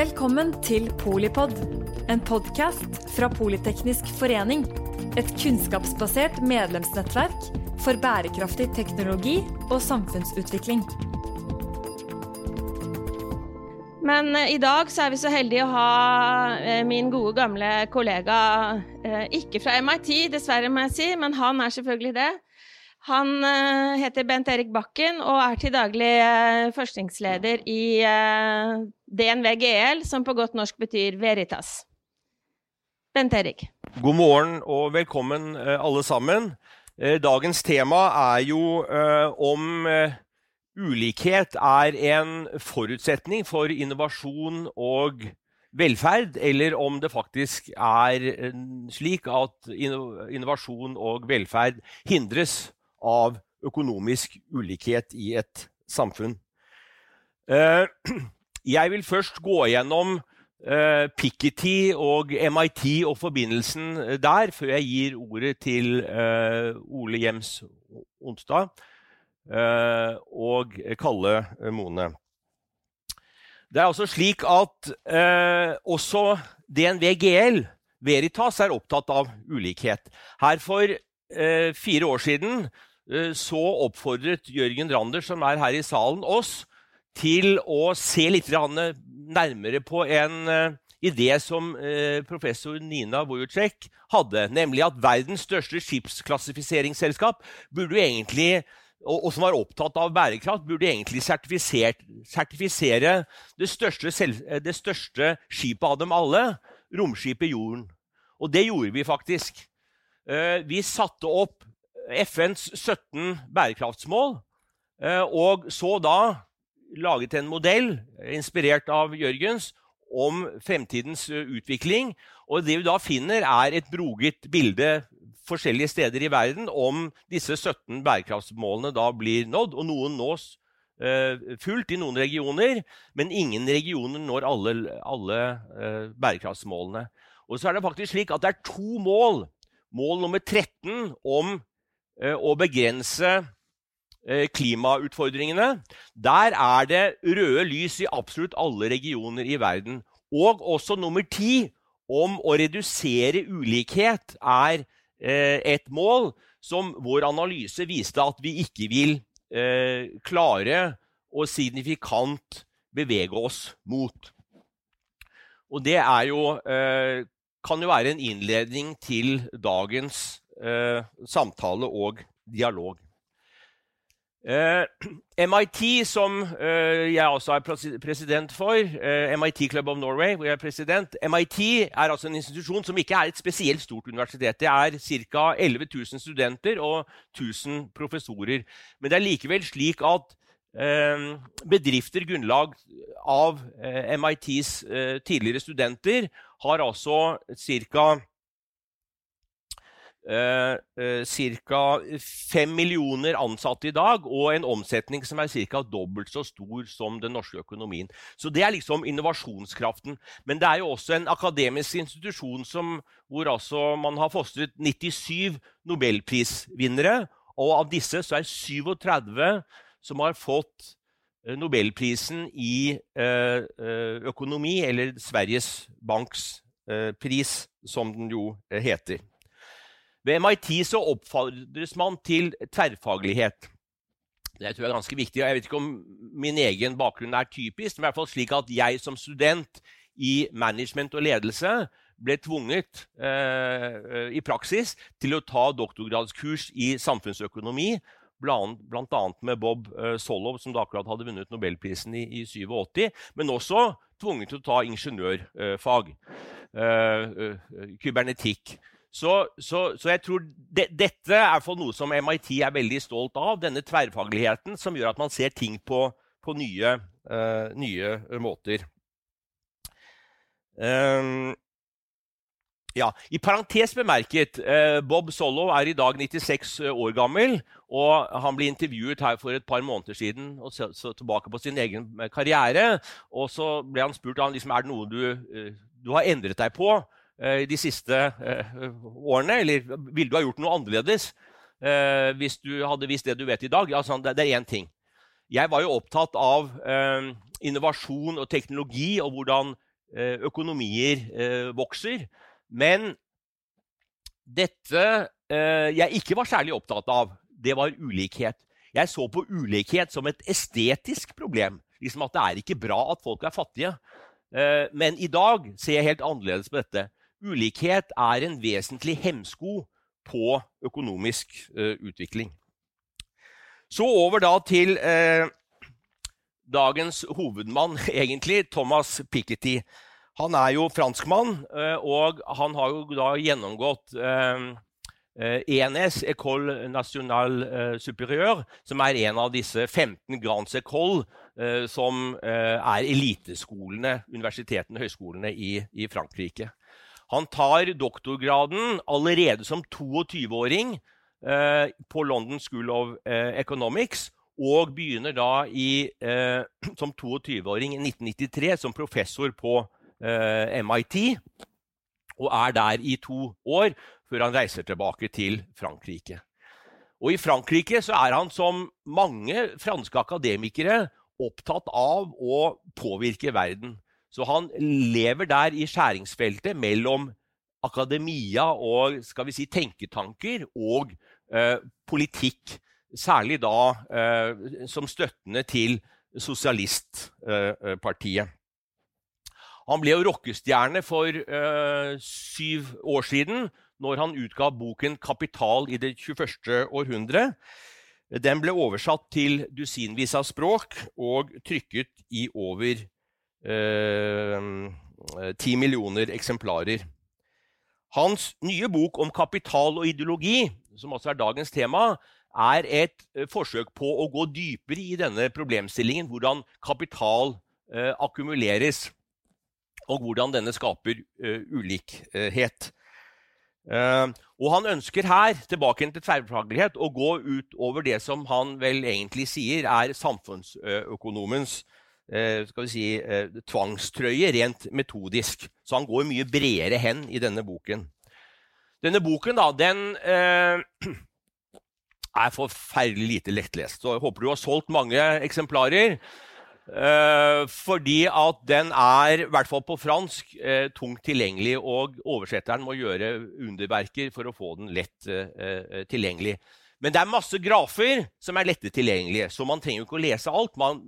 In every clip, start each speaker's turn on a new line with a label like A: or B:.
A: Velkommen til Polipod, en podkast fra Politeknisk forening. Et kunnskapsbasert medlemsnettverk for bærekraftig teknologi og samfunnsutvikling.
B: Men eh, i dag så er vi så heldige å ha eh, min gode, gamle kollega, eh, ikke fra MIT, dessverre, må jeg si, men han er selvfølgelig det. Han heter Bent Erik Bakken og er til daglig forskningsleder i DNV GL, som på godt norsk betyr Veritas. Bent Erik.
C: God morgen og velkommen eh, alle sammen. Eh, Dagens tema er jo eh, om ulikhet er en forutsetning for innovasjon og velferd, eller om det faktisk er slik at innovasjon og velferd hindres av økonomisk ulikhet i et samfunn. Jeg vil først gå gjennom Uh, Piketty og MIT og forbindelsen eh, der, før jeg gir ordet til uh, Ole Jems Onsdag uh, og Kalle Mone. Det er altså slik at også DNV GL, Veritas, er opptatt av ulikhet. Her for fire år siden så oppfordret Jørgen Rander, som er her i salen, oss til å se litt nærmere på en eh, idé som eh, professor Nina Wojciech hadde, nemlig at verdens største skipsklassifiseringsselskap burde egentlig og, som var opptatt av bærekraft, burde egentlig sertifisere det største, det største skipet av dem alle, romskipet Jorden. Og det gjorde vi faktisk. Eh, Vi satte opp FNs 17 bærekraftsmål, og så da laget en modell, inspirert av Jørgens, om fremtidens utvikling. Og det vi da finner, er et broget bilde forskjellige steder i verden om disse 17 bærekraftsmålene da blir nådd. Og noen nås fullt i noen regioner, men ingen regioner når alle, alle bærekraftsmålene. Og så er det faktisk slik at det er to mål. Mål nummer 13 om å begrense klimautfordringene. Der er det røde lys i absolutt alle regioner i verden. Og også nummer ti om å redusere ulikhet er eh, et mål som vår analyse viste at vi ikke vil eh, klare å signifikant bevege oss mot. Og det jo, eh, kan jo være en innledning til dagens eh, samtale og dialog. Eh, MIT, som eh, jeg også er president for, eh, MIT Club of Norway, hvor jeg er president MIT er altså en institusjon som ikke er et spesielt stort universitet. Det er ca. 11 000 studenter og 1000 professorer. Men det er likevel slik at eh, bedrifter grunnlag av eh, MITs eh, tidligere studenter har altså ca. Uh, ca. 5 millioner ansatte i dag, og en omsetning som er ca. dobbelt så stor som den norske økonomien. Så det er liksom innovasjonskraften. Men det er jo også en akademisk institusjon som, hvor altså man har fostret 97 nobelprisvinnere, og av disse så er 37 som har fått eh, nobelprisen i eh, eh, økonomi, eller Sveriges Banks eh, pris, som den jo eh, heter. Ved MIT så oppfordres man til tverrfaglighet. Det tror jeg er ganske viktig. og Jeg vet ikke om min egen bakgrunn er typisk, men i hvert fall slik at jeg som student i management og ledelse ble tvunget eh, i praksis til å ta doktorgradskurs i samfunnsøkonomi, annet med Bob eh, som da akkurat hadde vunnet nobelprisen i, i 87, men også tvunget til å ta ingeniørfag. Eh, eh, kybernetikk. Så, så, så jeg tror de, dette er for noe som MIT er veldig stolt av. Denne tverrfagligheten som gjør at man ser ting på, på nye, uh, nye måter. Um, ja, I parentes bemerket, eh, Bob Solo er i dag 96 år gammel. og Han ble intervjuet her for et par måneder siden og så, tilbake på sin egen karriere. og Så ble han spurt om liksom, er noe du, du har endret deg på de siste eh, årene. Eller ville du ha gjort noe annerledes eh, hvis du hadde visst det du vet i dag? Sånn, det, er én ting. Jeg var jo opptatt av eh, innovasjon og teknologi og hvordan økonomier vokser. Men dette jeg ikke var særlig opptatt av, det var ulikhet. Jeg så på ulikhet som et estetisk problem. Liksom at det er ikke bra at folk er fattige. Men i dag ser jeg helt annerledes på dette. Ulikhet er en vesentlig hemsko på økonomisk utvikling. Så over da til eh, dagens hovedmann, egentlig, Thomas Piketty. Han er jo franskmann, eh, og han har jo da gjennomgått eh, ENS, École Nationale eh, Supérieure, som er en av disse 15 Grands École, eh, som eh, er eliteskolene, universitetene, og høyskolene i, i Frankrike. Han tar doktorgraden allerede som 22-åring Eh, på London School of eh, Economics. Og begynner da i, eh, som 22-åring i 1993 som professor på MIT. Og er der i to år før han reiser tilbake til Frankrike. Og I Frankrike så er han, som mange franske akademikere, opptatt av å påvirke verden. Så han lever der i skjæringsfeltet mellom akademia og skal vi si, tenketanker og eh, politikk. Særlig da eh, som støttende til sosialistpartiet. Eh, han ble jo rockestjerne for eh, syv år siden når han utga boken 'Kapital i det 21. århundre'. Den ble oversatt til dusinvis av språk og trykket i over eh, ti millioner eksemplarer. Hans nye bok om kapital og ideologi, som også er dagens tema, er et eh, forsøk på å gå dypere i denne problemstillingen. Hvordan kapital eh, akkumuleres, og hvordan denne skaper eh, ulikhet. Eh, og han ønsker her tilbake til tverrfaglighet, å gå ut over det som han vel egentlig sier er samfunnsøkonomens uh, skal vi si, tvangstrøye, rent metodisk. Så han går mye bredere hen i denne boken. Denne boken da, den eh, er forferdelig lite lettlest. Så jeg håper du har solgt mange eksemplarer. Eh, fordi at den er, i hvert fall på fransk, eh, tungt tilgjengelig. Og oversetteren må gjøre underverker for å få den lett eh, eh, tilgjengelig. Men det er masse grafer som er lette tilgjengelige, så man trenger jo ikke å lese alt. Man,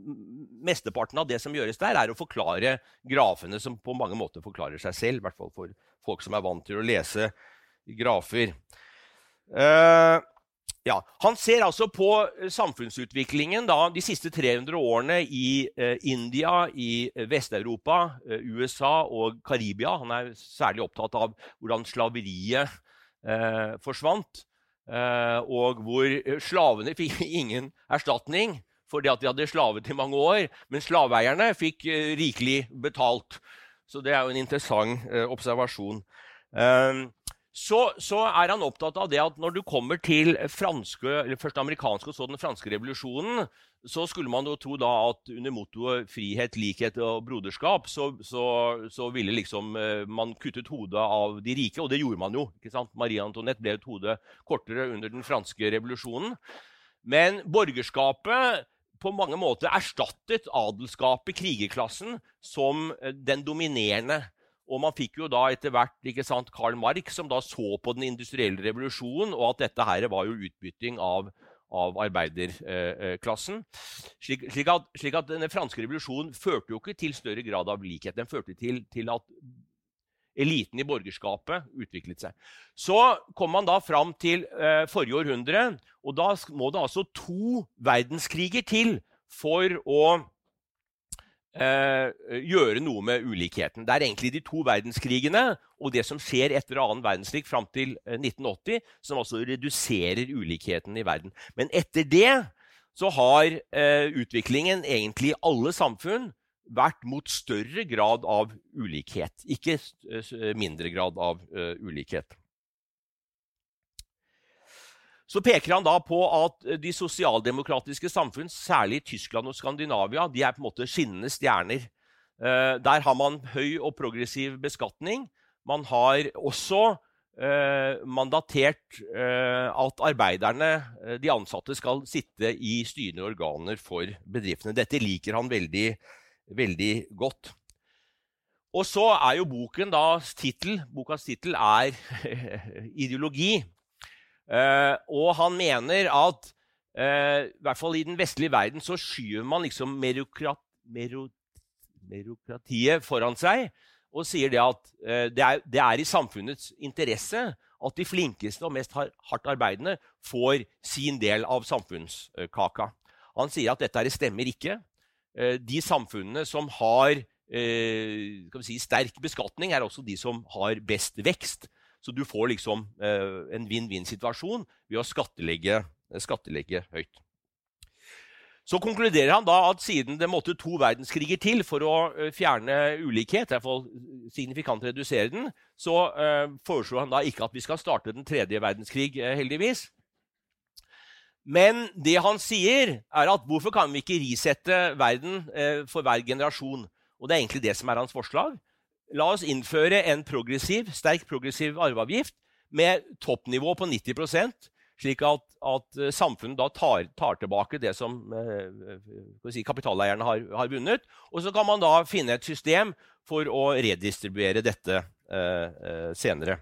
C: mesteparten av det som gjøres der, er å forklare grafene som på mange måter forklarer seg selv. I hvert fall for folk som er vant til å lese grafer. Uh, ja, han ser altså på samfunnsutviklingen da, de siste 300 årene i uh, India, i Vest-Europa, uh, USA og Karibia. Han er særlig opptatt av hvordan slaveriet forsvant. Og hvor slavene fikk ingen erstatning fordi at de hadde slavet i mange år. Men slaveeierne fikk rikelig betalt. Så det er jo en interessant observasjon. Så, så, er han opptatt av det at når du kommer til franske, eller først amerikanske og så den franske revolusjonen, så skulle man jo tro da at under mottoet 'frihet, likhet og broderskap' så, så, så, ville liksom eh, man kuttet hodet av de rike, og det gjorde man jo. ikke sant? Marie Antoinette ble et hode kortere under den franske revolusjonen. Men borgerskapet på mange måter erstattet adelskapet, krigerklassen, som eh, den dominerende og man fikk jo da etter hvert ikke sant, Karl Marx, som da så på den industrielle revolusjonen, og at dette her var jo utbytting av, av arbeiderklassen. Slik, slik, at, slik, at, denne franske revolusjonen førte jo ikke til større grad av likhet. Den førte til, til at eliten i borgerskapet utviklet seg. Så kom man da fram til eh, forrige århundre, og da må det altså to verdenskriger til for å eh, gjøre noe med ulikheten. Det er egentlig de to verdenskrigene og det som skjer etter annen verdenskrig fram til 1980, eh, som også reduserer ulikheten i verden. Men etter det så har eh, utviklingen egentlig i alle samfunn vært mot større grad av ulikhet, ikke eh, mindre grad av uh, ulikhet. Så peker han da på at de sosialdemokratiske samfunn, særlig Tyskland og Skandinavia, de er på en måte skinnende stjerner. Eh, der har man høy og progressiv beskatning. Man har også eh, mandatert eh, at arbeiderne, de ansatte, skal sitte i styrende organer for bedriftene. Dette liker han veldig, veldig godt. Og så er jo boken da titel, Bokas tittel er ideologi. Eh, og han mener at uh, i hvert fall i den vestlige verden så skyver man liksom merokrat, mero, merokratiet foran seg og sier det at uh, det, er, det, er, i samfunnets interesse at de flinkeste og mest hardt arbeidende får sin del av samfunnskaka. Han sier at dette stemmer ikke. De samfunnene som har si, sterk beskatning, er også de som har best vekst. Så du får liksom eh, en vinn-vinn-situasjon ved å skattlegge, skattlegge høyt. Så konkluderer han da at siden det måtte to verdenskriger til for å fjerne ulikhet, i hvert fall signifikant redusere den, så uh, foreslår han da ikke at vi skal starte den tredje verdenskrig, heldigvis. Men det han sier, er at hvorfor kan vi ikke risette verden eh, for hver generasjon? Og det er egentlig det som er hans forslag. La oss innføre en progressiv, sterk progressiv arveavgift med toppnivå på 90 slik at, at eh, samfunnet da tar, tar, tilbake det som eh, si, kapitaleierne har, har, vunnet. Og så kan man da finne et system for å redistribuere dette eh, eh senere.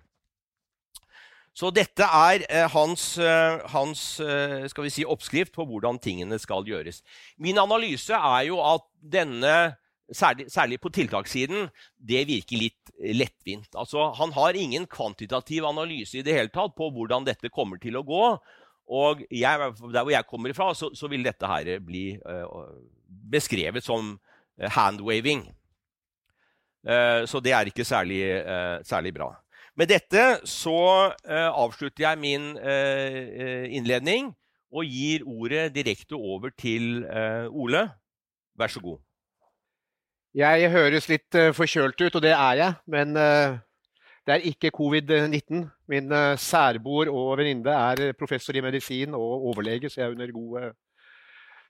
C: Så dette er eh, hans, eh, hans eh, si, oppskrift på hvordan tingene skal gjøres. Min analyse er jo at denne, særlig, særlig på tiltakssiden, det virker litt lettvint. Altså, han har ingen kvantitativ analyse i det hele tatt på hvordan dette kommer til å gå. Og jeg, der hvor jeg kommer ifra, så, så vil dette her bli uh, beskrevet som handwaving. Uh, så det er ikke særlig, uh, særlig bra. Med dette så avslutter jeg min innledning og gir ordet direkte over til Ole. Vær så god.
D: Jeg høres litt forkjølt ut, og det er jeg. Men det er ikke covid-19. Min særboer og venninne er professor i medisin og overlege, så jeg er under god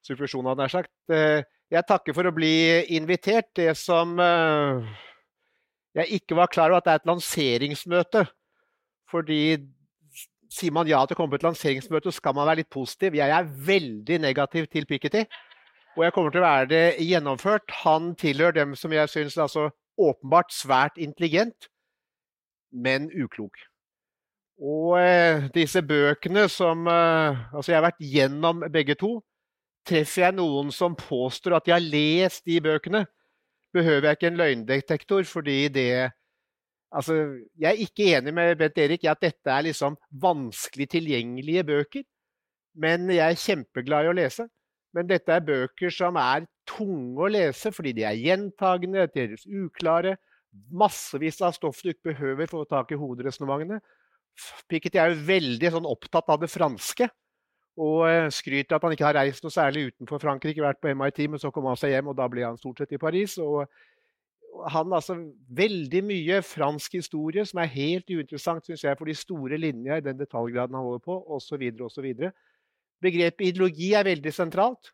D: supervisjon, hadde jeg sagt. Jeg takker for å bli invitert. Det som jeg ikke var klar over at det er et lanseringsmøte. Fordi sier man ja til å komme på et lanseringsmøte, så skal man være litt positiv. Jeg er veldig negativ til Piketty. Og jeg kommer til å være det gjennomført. Han tilhører dem som jeg syns altså, åpenbart svært intelligent, men uklok. Og eh, disse bøkene som eh, Altså, jeg har vært gjennom begge to. Treffer jeg noen som påstår at de har lest de bøkene, behøver jeg ikke en løgndetektor, fordi det Altså, jeg er ikke enig med Bent Erik i at dette er liksom vanskelig tilgjengelige bøker. Men jeg er kjempeglad i å lese. Men dette er bøker som er tunge å lese fordi de er gjentagende, deres uklare. Massevis av stoff du ikke behøver for å få tak i hoderesonnementene. Piketty er jo veldig sånn opptatt av det franske. Og eh, skryter at han ikke har reist noe særlig utenfor Frankrike, vært på MIT, men så kom han seg hjem, og da ble han stort sett i Paris. Og han altså Veldig mye fransk historie som er helt uinteressant synes jeg, for de store linjene i den detaljgraden han holder på, osv. osv. Begrepet ideologi er veldig sentralt.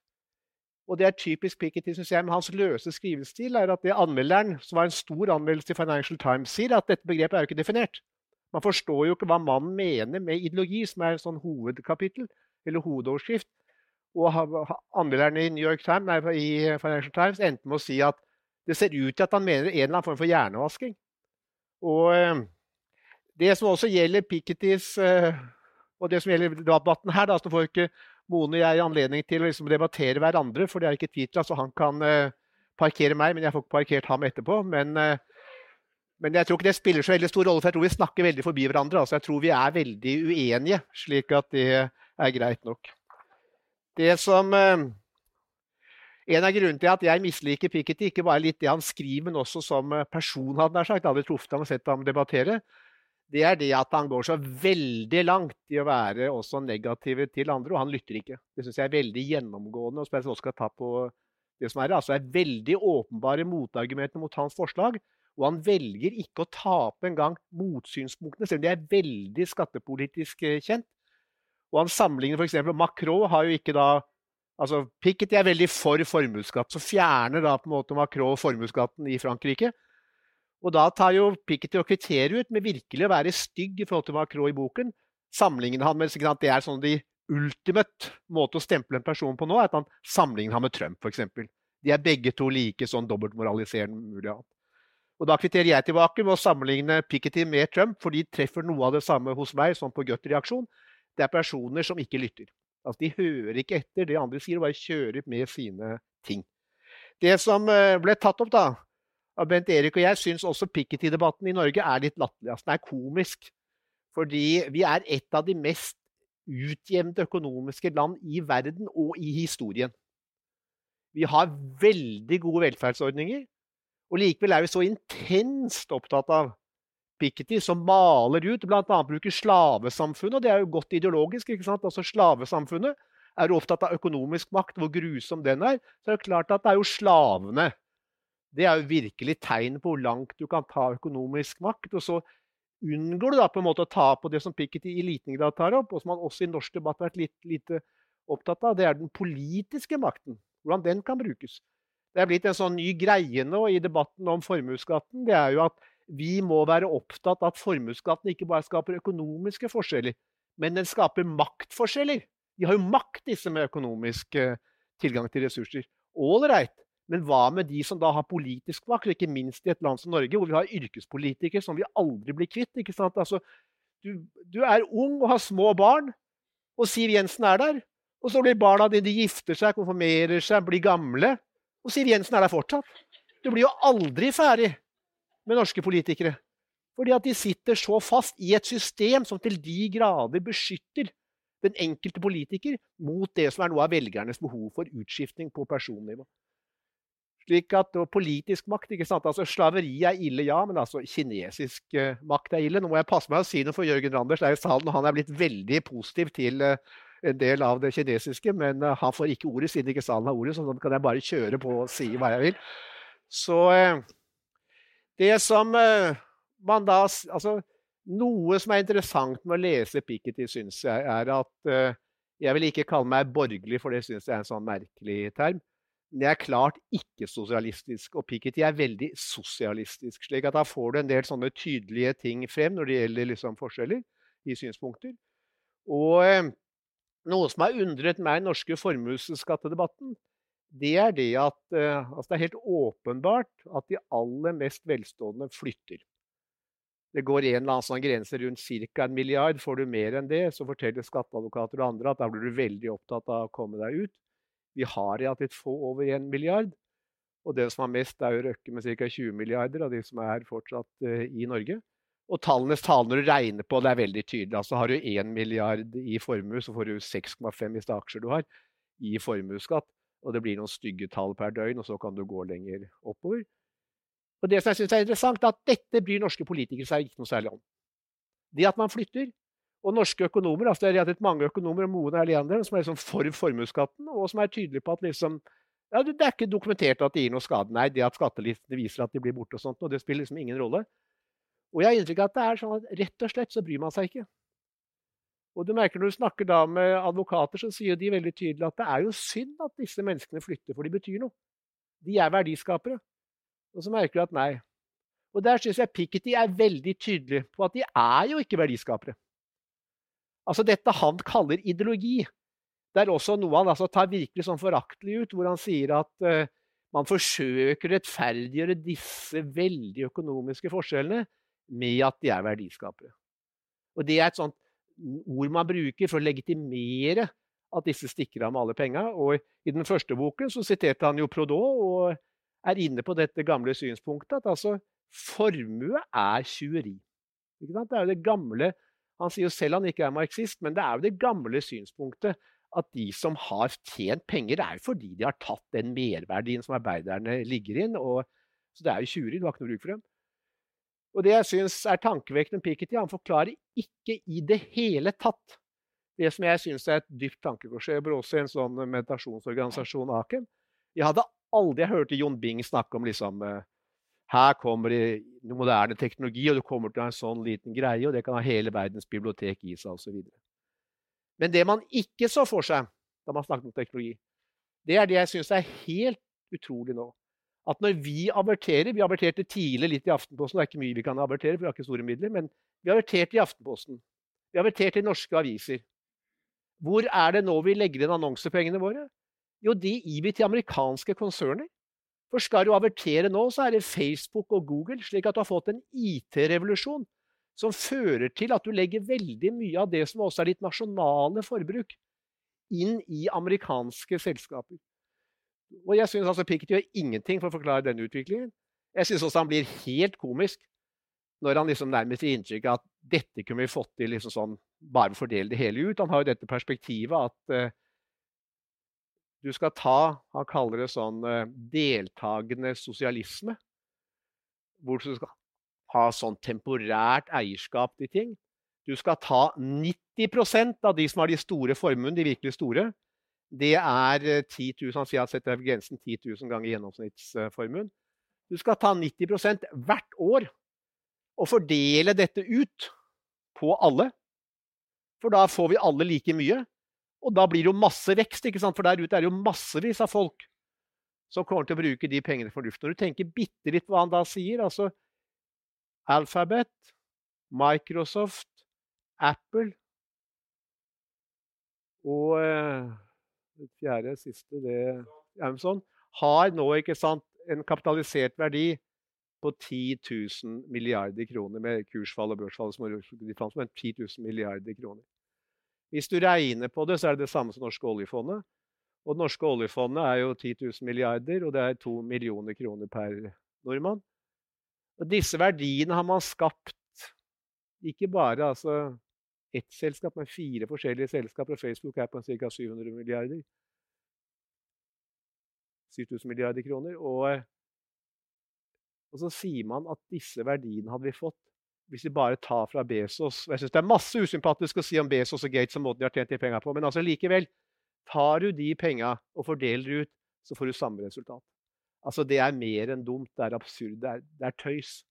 D: Og det er typisk Piketty, synes jeg, med hans løse skrivestil, er at det anmelderen, som var en stor anmeldelse i Financial Times, sier, at dette begrepet er jo ikke definert. Man forstår jo ikke hva mannen mener med ideologi, som er en sånn hovedkapittel eller hovedoverskrift. Og anmelderen i New York Times, nei, i Financial Times endte med å si at det ser ut til at han mener en eller annen form for hjernevasking. Og eh, det som også gjelder Pikettys eh, og det som gjelder debatten her, da, så får ikke Mone og jeg anledning til å liksom debattere hverandre, for det er ikke til. altså Han kan uh, parkere meg, men jeg får ikke parkert ham etterpå. Men, uh, men, jeg tror ikke det spiller så veldig stor rolle, for jeg tror vi snakker veldig forbi hverandre. altså Jeg tror vi er veldig uenige, slik at det er greit nok. Det som eh, En av grunnene til at jeg misliker Piketty, ikke bare litt det han skriver, men også som eh, person, hadde jeg sagt, aldri truffet ham og sett ham debattere, det er det at han går så veldig langt i å være også negativ til andre, og han lytter ikke. Det syns jeg er veldig gjennomgående, og spesielt skal ta på det som er det. Altså er veldig åpenbare motargumenter mot hans forslag, og han velger ikke å tape engang motsynspunktene, selv om de er veldig skattepolitisk eh, kjent. Og han sammenligner f.eks. Macron har jo ikke da altså Piketty er veldig for formuesskatt, så fjerner da på en måte Macron formuesskatten i Frankrike. Og da tar jo Piketty og kvitterer ut med virkelig å være stygg i forhold til Macron i boken. Sammenligner han med Det er sånn de ultimate måte å stemple en person på nå, er at han sammenligner ham med Trump, f.eks. De er begge to like sånn dobbeltmoraliserende mulig. Og Da kvitterer jeg tilbake med å sammenligne Piketty med Trump, for de treffer noe av det samme hos meg som på Gutt-reaksjon. Det er personer som ikke lytter. Altså, De hører ikke etter det andre sier, og bare kjører med sine ting. Det som eh, ble tatt opp da, av Bent Erik og jeg, syns også Piketty-debatten i Norge er litt latterlig. Altså, den er komisk. Fordi vi er et av de mest utjevnte økonomiske land i verden og i historien. Vi har veldig gode velferdsordninger, og likevel er vi så intenst opptatt av Piketty, som maler ut, bl.a. bruker slavesamfunnet. og Det er jo godt ideologisk. ikke sant? Altså Slavesamfunnet er opptatt av økonomisk makt, hvor grusom den er. Så er det klart at det er jo slavene. Det er jo virkelig tegn på hvor langt du kan ta økonomisk makt. Og så unngår du da på en måte å ta på det som Piketty i liten grad tar opp, og som han også i norsk debatt har vært litt lite opptatt av. Det er den politiske makten. Hvordan den kan brukes. Det er blitt en sånn ny greie nå i debatten om formuesskatten. Det er jo at vi må være opptatt av at formuesskatten ikke bare skaper økonomiske forskjeller, men den skaper maktforskjeller. De har jo makt, disse med økonomisk eh, tilgang til ressurser. Ålreit, men hva med de som da har politisk makt, ikke minst i et land som Norge, hvor vi har yrkespolitikere som vi aldri blir kvitt? ikke sant? Altså, du, du er ung og har små barn, og Siv Jensen er der. Og så blir barna dine de gifter seg, konfirmerer seg, blir gamle. Og Siv Jensen er der fortsatt. Du blir jo aldri ferdig med norske politikere. Fordi at de sitter så fast i et system som til de grader beskytter den enkelte politiker mot det som er noe av velgernes behov for utskiftning på personnivå. Slik at og Politisk makt ikke sant? Altså Slaveri er ille, ja, men altså kinesisk uh, makt er ille. Nå må jeg passe meg å si noe for Jørgen Randers er i salen, og han er blitt veldig positiv til uh, en del av det kinesiske, men uh, han får ikke ordet siden ikke salen har ordet, så sånn kan jeg bare kjøre på og si hva jeg vil. Så det som man da Altså, noe som er interessant med å lese Piketty, syns jeg, er at Jeg vil ikke kalle meg borgerlig, for det syns jeg er en sånn merkelig term. Jeg er klart ikke-sosialistisk, og Piketty er veldig sosialistisk. slik at Da får du en del sånne tydelige ting frem når det gjelder liksom forskjeller i synspunkter. Og eh, noe som har undret meg i den norske formuesskattedebatten, det er det at eh, altså det er helt åpenbart at de aller mest velstående flytter. Det går en eller annen sånn grense rundt ca. en milliard. Får du mer enn det, så forteller skatteadvokater og andre at da blir du veldig opptatt av å komme deg ut. Vi har relativt få over 1 milliard. Og det som har mest, er jo Røkke med ca. 20 milliarder av de som er fortsatt uh, i Norge. Og tallenes tale når du regner på det, er veldig tydelig. Altså Har du 1 milliard i formue, så får du 6,5 hvis det er aksjer du har, i formuesskatt. Og det blir noen stygge tall per døgn, og så kan du gå lenger oppover. Og det som jeg synes er interessant, er at dette bryr norske politikere seg ikke noe særlig om. Det at man flytter, og norske økonomer, altså det er relativt mange økonomer, og Moen er en som er liksom for formuesskatten, og som er tydelige på at liksom, ja, det er ikke dokumentert at det gir noe skade. Nei, det at skattelistene viser at de blir borte og sånt, og det spiller liksom ingen rolle. Og jeg har inntrykk av at det er sånn at rett og slett så bryr man seg ikke. Og du merker Når du snakker da med advokater, så sier de veldig tydelig at det er jo synd at disse menneskene flytter, for de betyr noe. De er verdiskapere. Og så merker du at nei. Og der syns jeg Piketty er veldig tydelig på at de er jo ikke verdiskapere. Altså dette han kaller ideologi, det er også noe han altså tar virkelig sånn foraktelig ut, hvor han sier at uh, man forsøker å rettferdiggjøre disse veldig økonomiske forskjellene med at de er verdiskapere. Og Det er et sånt ord man bruker for å legitimere at disse stikker av med alle penga. Og I den første boken så siterte han jo Prodot og er inne på dette gamle synspunktet at altså formue er tjuveri. Det er jo det gamle han sier jo selv han ikke er marxist, men det er jo det gamle synspunktet at de som har tjent penger, det er jo fordi de har tatt den merverdien som arbeiderne ligger inn. Og, så det er jo tjuveri, du har ikke noe bruk for dem. Og det jeg syns er tankevekkende med Piketty, han forklarer ikke i det hele tatt det som jeg syns er et dypt tankekors. Jeg jobber i en sånn meditasjonsorganisasjon, Akem. Jeg hadde aldri hørt Jon Bing snakke om liksom uh, her kommer det moderne teknologi, og du kommer til å ha en sånn liten greie, og det kan ha hele verdens bibliotek i seg osv. Men det man ikke så for seg da man snakket om teknologi, det er det jeg syns er helt utrolig nå. At når vi averterer Vi averterte tidlig litt i Aftenposten. Det er ikke mye vi kan avertere, for vi har ikke store midler, men vi averterte i Aftenposten. Vi averterte i norske aviser. Hvor er det nå vi legger inn annonsepengene våre? Jo, de gir vi til amerikanske konserner For skal du avertere nå, så er det Facebook og Google, slik at du har fått en IT-revolusjon som fører til at du legger veldig mye av det som også er ditt nasjonale forbruk, inn i amerikanske selskaper. Og jeg syns altså Pickett gjør ingenting for å forklare denne utviklingen. Jeg syns også han blir helt komisk når han liksom nærmest gir inntrykk av at dette kunne vi fått til liksom sånn, bare å fordele det hele ut. Han har jo dette perspektivet at uh, du skal ta Han kaller det sånn uh, deltakende sosialisme. Hvor du skal ha sånn temporært eierskap til ting. Du skal ta 90% av de som har de store formuene, de virkelig store. Det er 10 eh, 000, Han sier at setter grensen 10 000 ganger gjennomsnittsformuen. Du skal ta 90% hvert år og fordele dette ut på alle. For da får vi alle like mye. Og da blir det jo masse vekst, ikke sant? for der ute er det jo massevis av folk som kommer til å bruke de pengene fornuftig. Når du tenker bitte litt hva han da sier altså Alphabet, Microsoft, Apple og eh, det fjerde, siste, det Amazon, har nå ikke sant, en kapitalisert verdi på 10 000 milliarder kroner med kursfall og børsfall som er 10 000 milliarder kroner. Hvis du regner på det, så er det det samme som norske oljefondet. Og det norske oljefondet er jo 10 000 milliarder, og det er 2 millioner kroner per nordmann. Og disse verdiene har man skapt ikke bare altså, ett selskap, men fire forskjellige selskaper. Og Facebook er på ca. 700 milliarder. 7000 milliarder kroner. Og og så sier man at disse verdiene hadde vi fått hvis vi bare tar fra Bezos. Jeg synes Det er masse usympatisk å si om Bezos og Gates og måten de har tjent de penga på, men altså likevel Tar du de penga og fordeler ut, så får du samme resultat. Altså, Det er mer enn dumt. Det er absurd. Det er, det er tøys.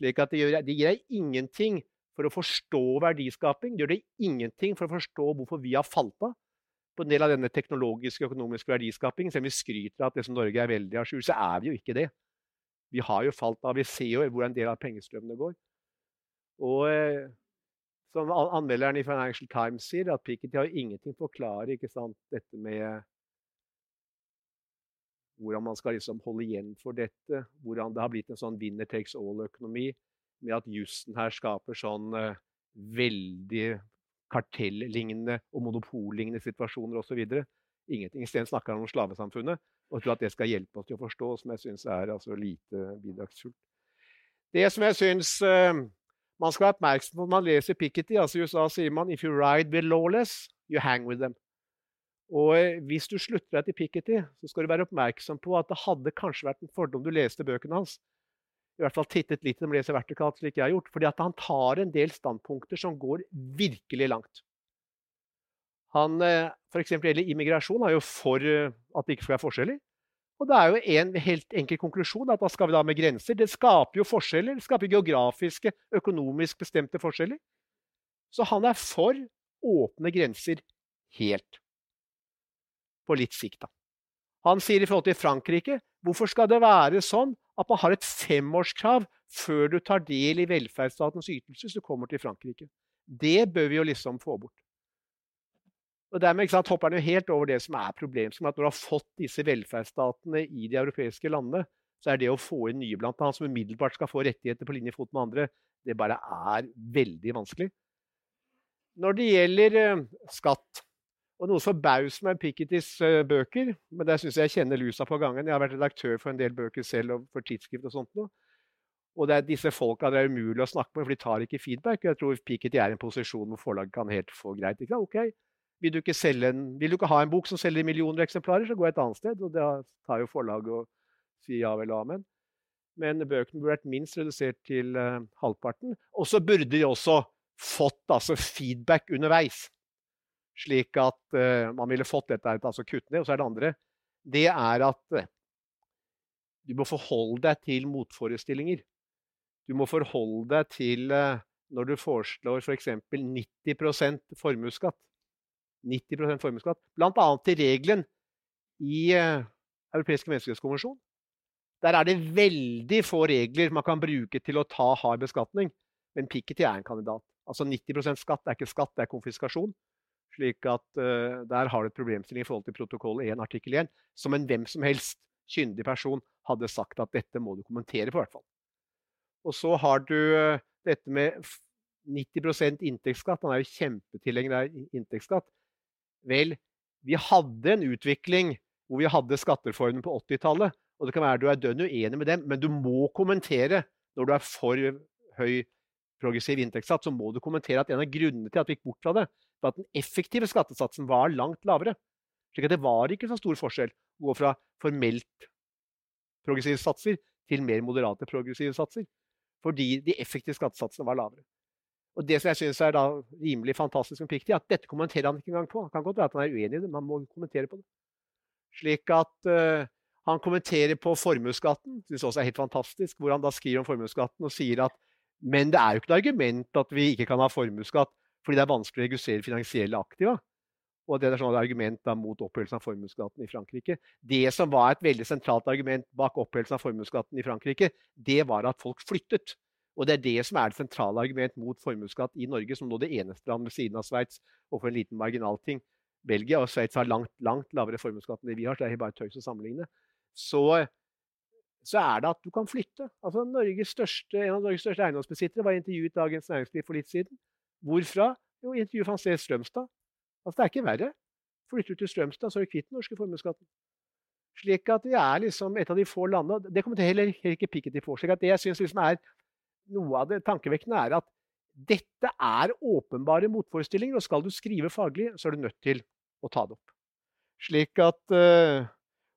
D: Slik at det, gjør, det gir deg ingenting for å forstå verdiskaping. Det gjør deg ingenting for å forstå hvorfor vi har falt av på en del av denne teknologiske og økonomiske verdiskapingen. Selv om vi skryter av at det som Norge er veldig à jour, så er vi jo ikke det. Vi har jo falt av. Vi ser jo hvor en del av pengestrømmene går. Og eh, som anmelderen i Financial Times sier, at Piketty har ingenting å forklare ikke sant, dette med hvordan man skal liksom holde igjen for dette. Hvordan det har blitt en sånn winner takes all-økonomi, med at jussen her skaper sånn uh, veldig kartellignende og monopollignende situasjoner osv. Ingenting. Isteden snakker han om slavesamfunnet og tror at det skal hjelpe oss til å forstå, som jeg syns er altså, lite bidragsfullt. Det som jeg syns uh, man skal være oppmerksom på når man leser Piketty altså I USA sier man 'if you ride with lawless, you hang with them'. Og uh, Hvis du slutter deg til Piketty, så skal du være oppmerksom på at det hadde kanskje vært en fordom du leste bøkene hans. I hvert fall tittet litt i dem, leser vertikalt, slik jeg har gjort. fordi han tar en del standpunkter som går virkelig langt. Han, uh, F.eks. gjelder immigrasjon, er jo for at det ikke skal være forskjeller. Og det er jo en helt enkel konklusjon at hva skal vi da med grenser? Det skaper jo forskjeller. Det skaper geografiske, økonomisk bestemte forskjeller. Så han er for åpne grenser helt. På litt sikt, da. Han sier i forhold til Frankrike hvorfor skal det være sånn at man har et femårskrav før du tar del i velferdsstatens ytelser hvis du kommer til Frankrike? Det bør vi jo liksom få bort. Og Dermed sant, hopper han jo helt over det som er problemet. Som at når du har fått disse velferdsstatene i de europeiske landene, så er det å få inn nye blant annet som umiddelbart skal få rettigheter på linje fot med andre, det bare er veldig vanskelig. Når det gjelder uh, skatt og noe som bauser meg Pikettys uh, bøker, men der syns jeg jeg kjenner lusa på gangen. Jeg har vært redaktør for en del bøker selv og for tidsskrift og sånt noe. Og det er disse folka det er umulig å snakke med, for de tar ikke feedback. Jeg tror Piketty er i en posisjon hvor forlaget kan helt få greit. Ikke? Ok, vil du, en, vil du, ikke ha en bok som selger millioner eksemplarer, så gå et annet sted. Og da tar jo forlaget og sier ja vel amen. Men bøkene burde vært minst redusert til uh, halvparten. Og så burde de også fått altså, feedback underveis. Slik at uh, man ville fått dette altså kutt ned. Og så er det andre. Det er at uh, du må forholde deg til motforestillinger. Du må forholde deg til når du foreslår f.eks. For 90% formuesskatt 90% formuesskatt. Bl.a. til regelen i uh, europeiske menneskerettskonvensjon. Der er det veldig få regler man kan bruke til å ta hard beskatning. Men Piketty er en kandidat. Altså 90% skatt er ikke skatt, det er konfiskasjon. Slik at uh, Der har du et problemstilling i forhold til protokoll 1 artikkel 1, som en hvem som helst kyndig person hadde sagt at dette må du kommentere på, hvert fall. Og så har du uh, dette med 90% inntektsskatt. Han er jo kjempetilhenger av inntektsskatt. Vel, vi hadde en utvikling hvor vi hadde skattereformen på 80-tallet. Og det kan være du er dønn uenig med dem, men du må kommentere når du er for høy progressiv inntektssats, så må du kommentere at en av grunnene til at vi gikk bort fra det, var at den effektive skattesatsen var langt lavere. Slik at det var ikke så stor forskjell å gå fra formelt progressive satser til mer moderate progressive satser. Fordi de effektive skattesatsene var lavere. Og Det som jeg syns er rimelig fantastisk med Pikti, er at dette kommenterer han ikke engang på. Det kan godt være at han er uenig i det, men han må kommentere på det. Slik at uh, han kommenterer på formuesskatten, syns også er helt fantastisk, hvor han da skriver om formuesskatten og sier at men det er jo ikke et argument at vi ikke kan ha formuesskatt fordi det er vanskelig å registrere finansielle aktiva. Og det er sånn et argument da mot opphevelsen av formuesskatten i Frankrike. Det som var et veldig sentralt argument bak opphevelsen av formuesskatten i Frankrike, det var at folk flyttet. Og det er det som er det sentrale argument mot formuesskatt i Norge, som nå det eneste land ved siden av Sveits, og for en liten marginalting. Belgia og Sveits har langt, langt lavere formuesskatt enn det vi har, så det er bare tøys å sammenligne. Så så er det at du kan flytte. Altså største, En av Norges største eiendomsbesittere var intervjuet Dagens Næringsliv for litt siden. Hvorfra? Jo, intervjuet fant sted Strømstad. Altså, det er ikke verre. Flytter du til Strømstad, så er du kvitt den norske formuesskatten. Slik at vi er liksom et av de få landene Det kommer til heller, ikke Piketty på. slik at Det jeg syns liksom er noe av det tankevekkende, er at dette er åpenbare motforestillinger. Og skal du skrive faglig, så er du nødt til å ta det opp. Slik at uh,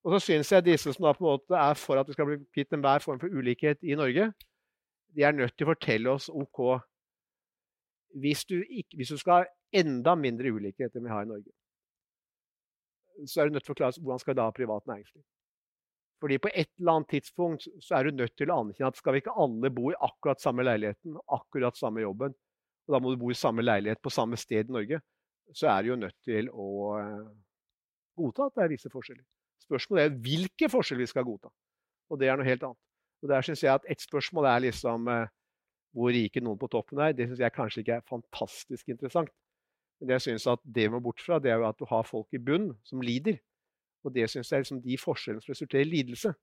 D: og så syns jeg disse som da på en måte er for at det skal bli kvitt enhver form for ulikhet i Norge, de er nødt til å fortelle oss OK Hvis du, ikke, hvis du skal ha enda mindre ulikhet enn vi har i Norge, så er du nødt til å forklare hvordan skal da privat næringsliv. Fordi på et eller annet tidspunkt så er du nødt til å anerkjenne at skal vi ikke alle bo i akkurat samme leiligheten, akkurat samme jobben, og da må du bo i samme leilighet på samme sted i Norge, så er du jo nødt til å eh, godta at det er visse forskjeller. Spørsmålet er hvilke forskjeller vi skal godta. Og det er noe helt annet. Og Der syns jeg at ett spørsmål er liksom eh, hvor rike noen på toppen er. Det syns jeg kanskje ikke er fantastisk interessant. Men jeg synes at det må bort fra, det er jo at du har folk i bunn som lider. Og det syns jeg liksom de forskjellene som resulterer i lidelse,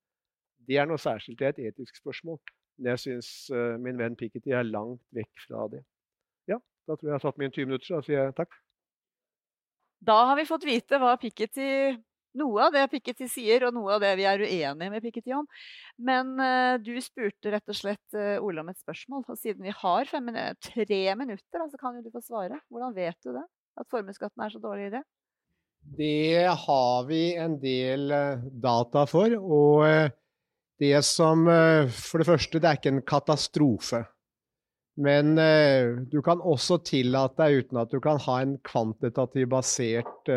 D: det er noe særskilt. Det er et etisk spørsmål. Men jeg syns uh, min venn Piketty er langt vekk fra det. Ja, da tror jeg jeg har tatt mine 20 minutter, så da sier jeg takk.
E: Da har vi fått vite hva Piketty noe av det Piketty sier, og noe av det vi er uenige med Piketty om. Men uh, du spurte rett og slett uh, Ole om et spørsmål. Og siden vi har fem, tre minutter, så kan jo du få svare. Hvordan vet du det? At formuesskatten er så dårlig idé?
D: Det har vi en del uh, data for. Og det som For det første, det er ikke en katastrofe. Men du kan også tillate deg, uten at du kan ha en kvantitativ basert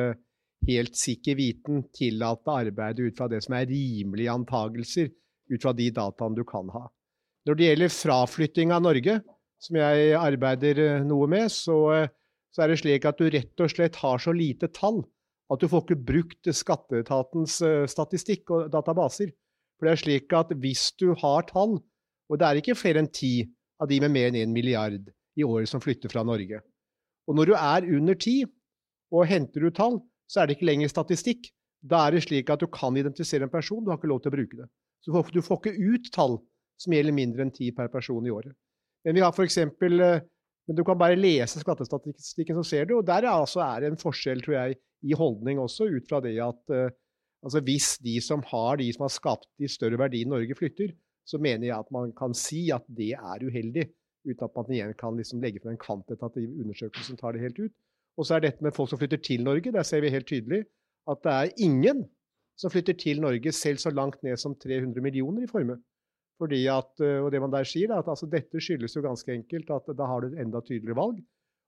D: helt sikker viten tillate arbeidet ut fra det som er rimelige antagelser, ut fra de dataene du kan ha. Når det gjelder fraflytting av Norge, som jeg arbeider eh, noe med, så, eh, så, er det slik at du rett og slett har så lite tall at du får ikke brukt skatteetatens eh, statistikk og databaser. For det er slik at hvis du har tall, og det er ikke flere enn ti av de med mer enn 1 milliard i året som flytter fra Norge, og når du er under ti og henter ut tall, så er det ikke lenger statistikk. Da er det slik at du kan identifisere en person, du har ikke lov til å bruke det. Så du får ikke ut tall som gjelder mindre enn ti per person i året. Men vi har for eksempel, eh, men du kan bare lese skattestatistikken, så ser du. Og der er, altså, er det en forskjell, tror jeg, i holdning også, ut fra det at uh, altså hvis de som har de som har skapt de større verdiene i Norge, flytter, så mener jeg at man kan si at det er uheldig, uten at man igjen kan liksom legge frem en kvantitativ undersøkelse som tar det helt ut. Og så er dette med folk som flytter til Norge. Der ser vi helt tydelig at det er ingen som flytter til Norge selv så langt ned som 300 millioner i formue. Fordi at, eh, og det man der sier, er at altså, dette skyldes jo ganske enkelt at da har du et enda tydeligere valg.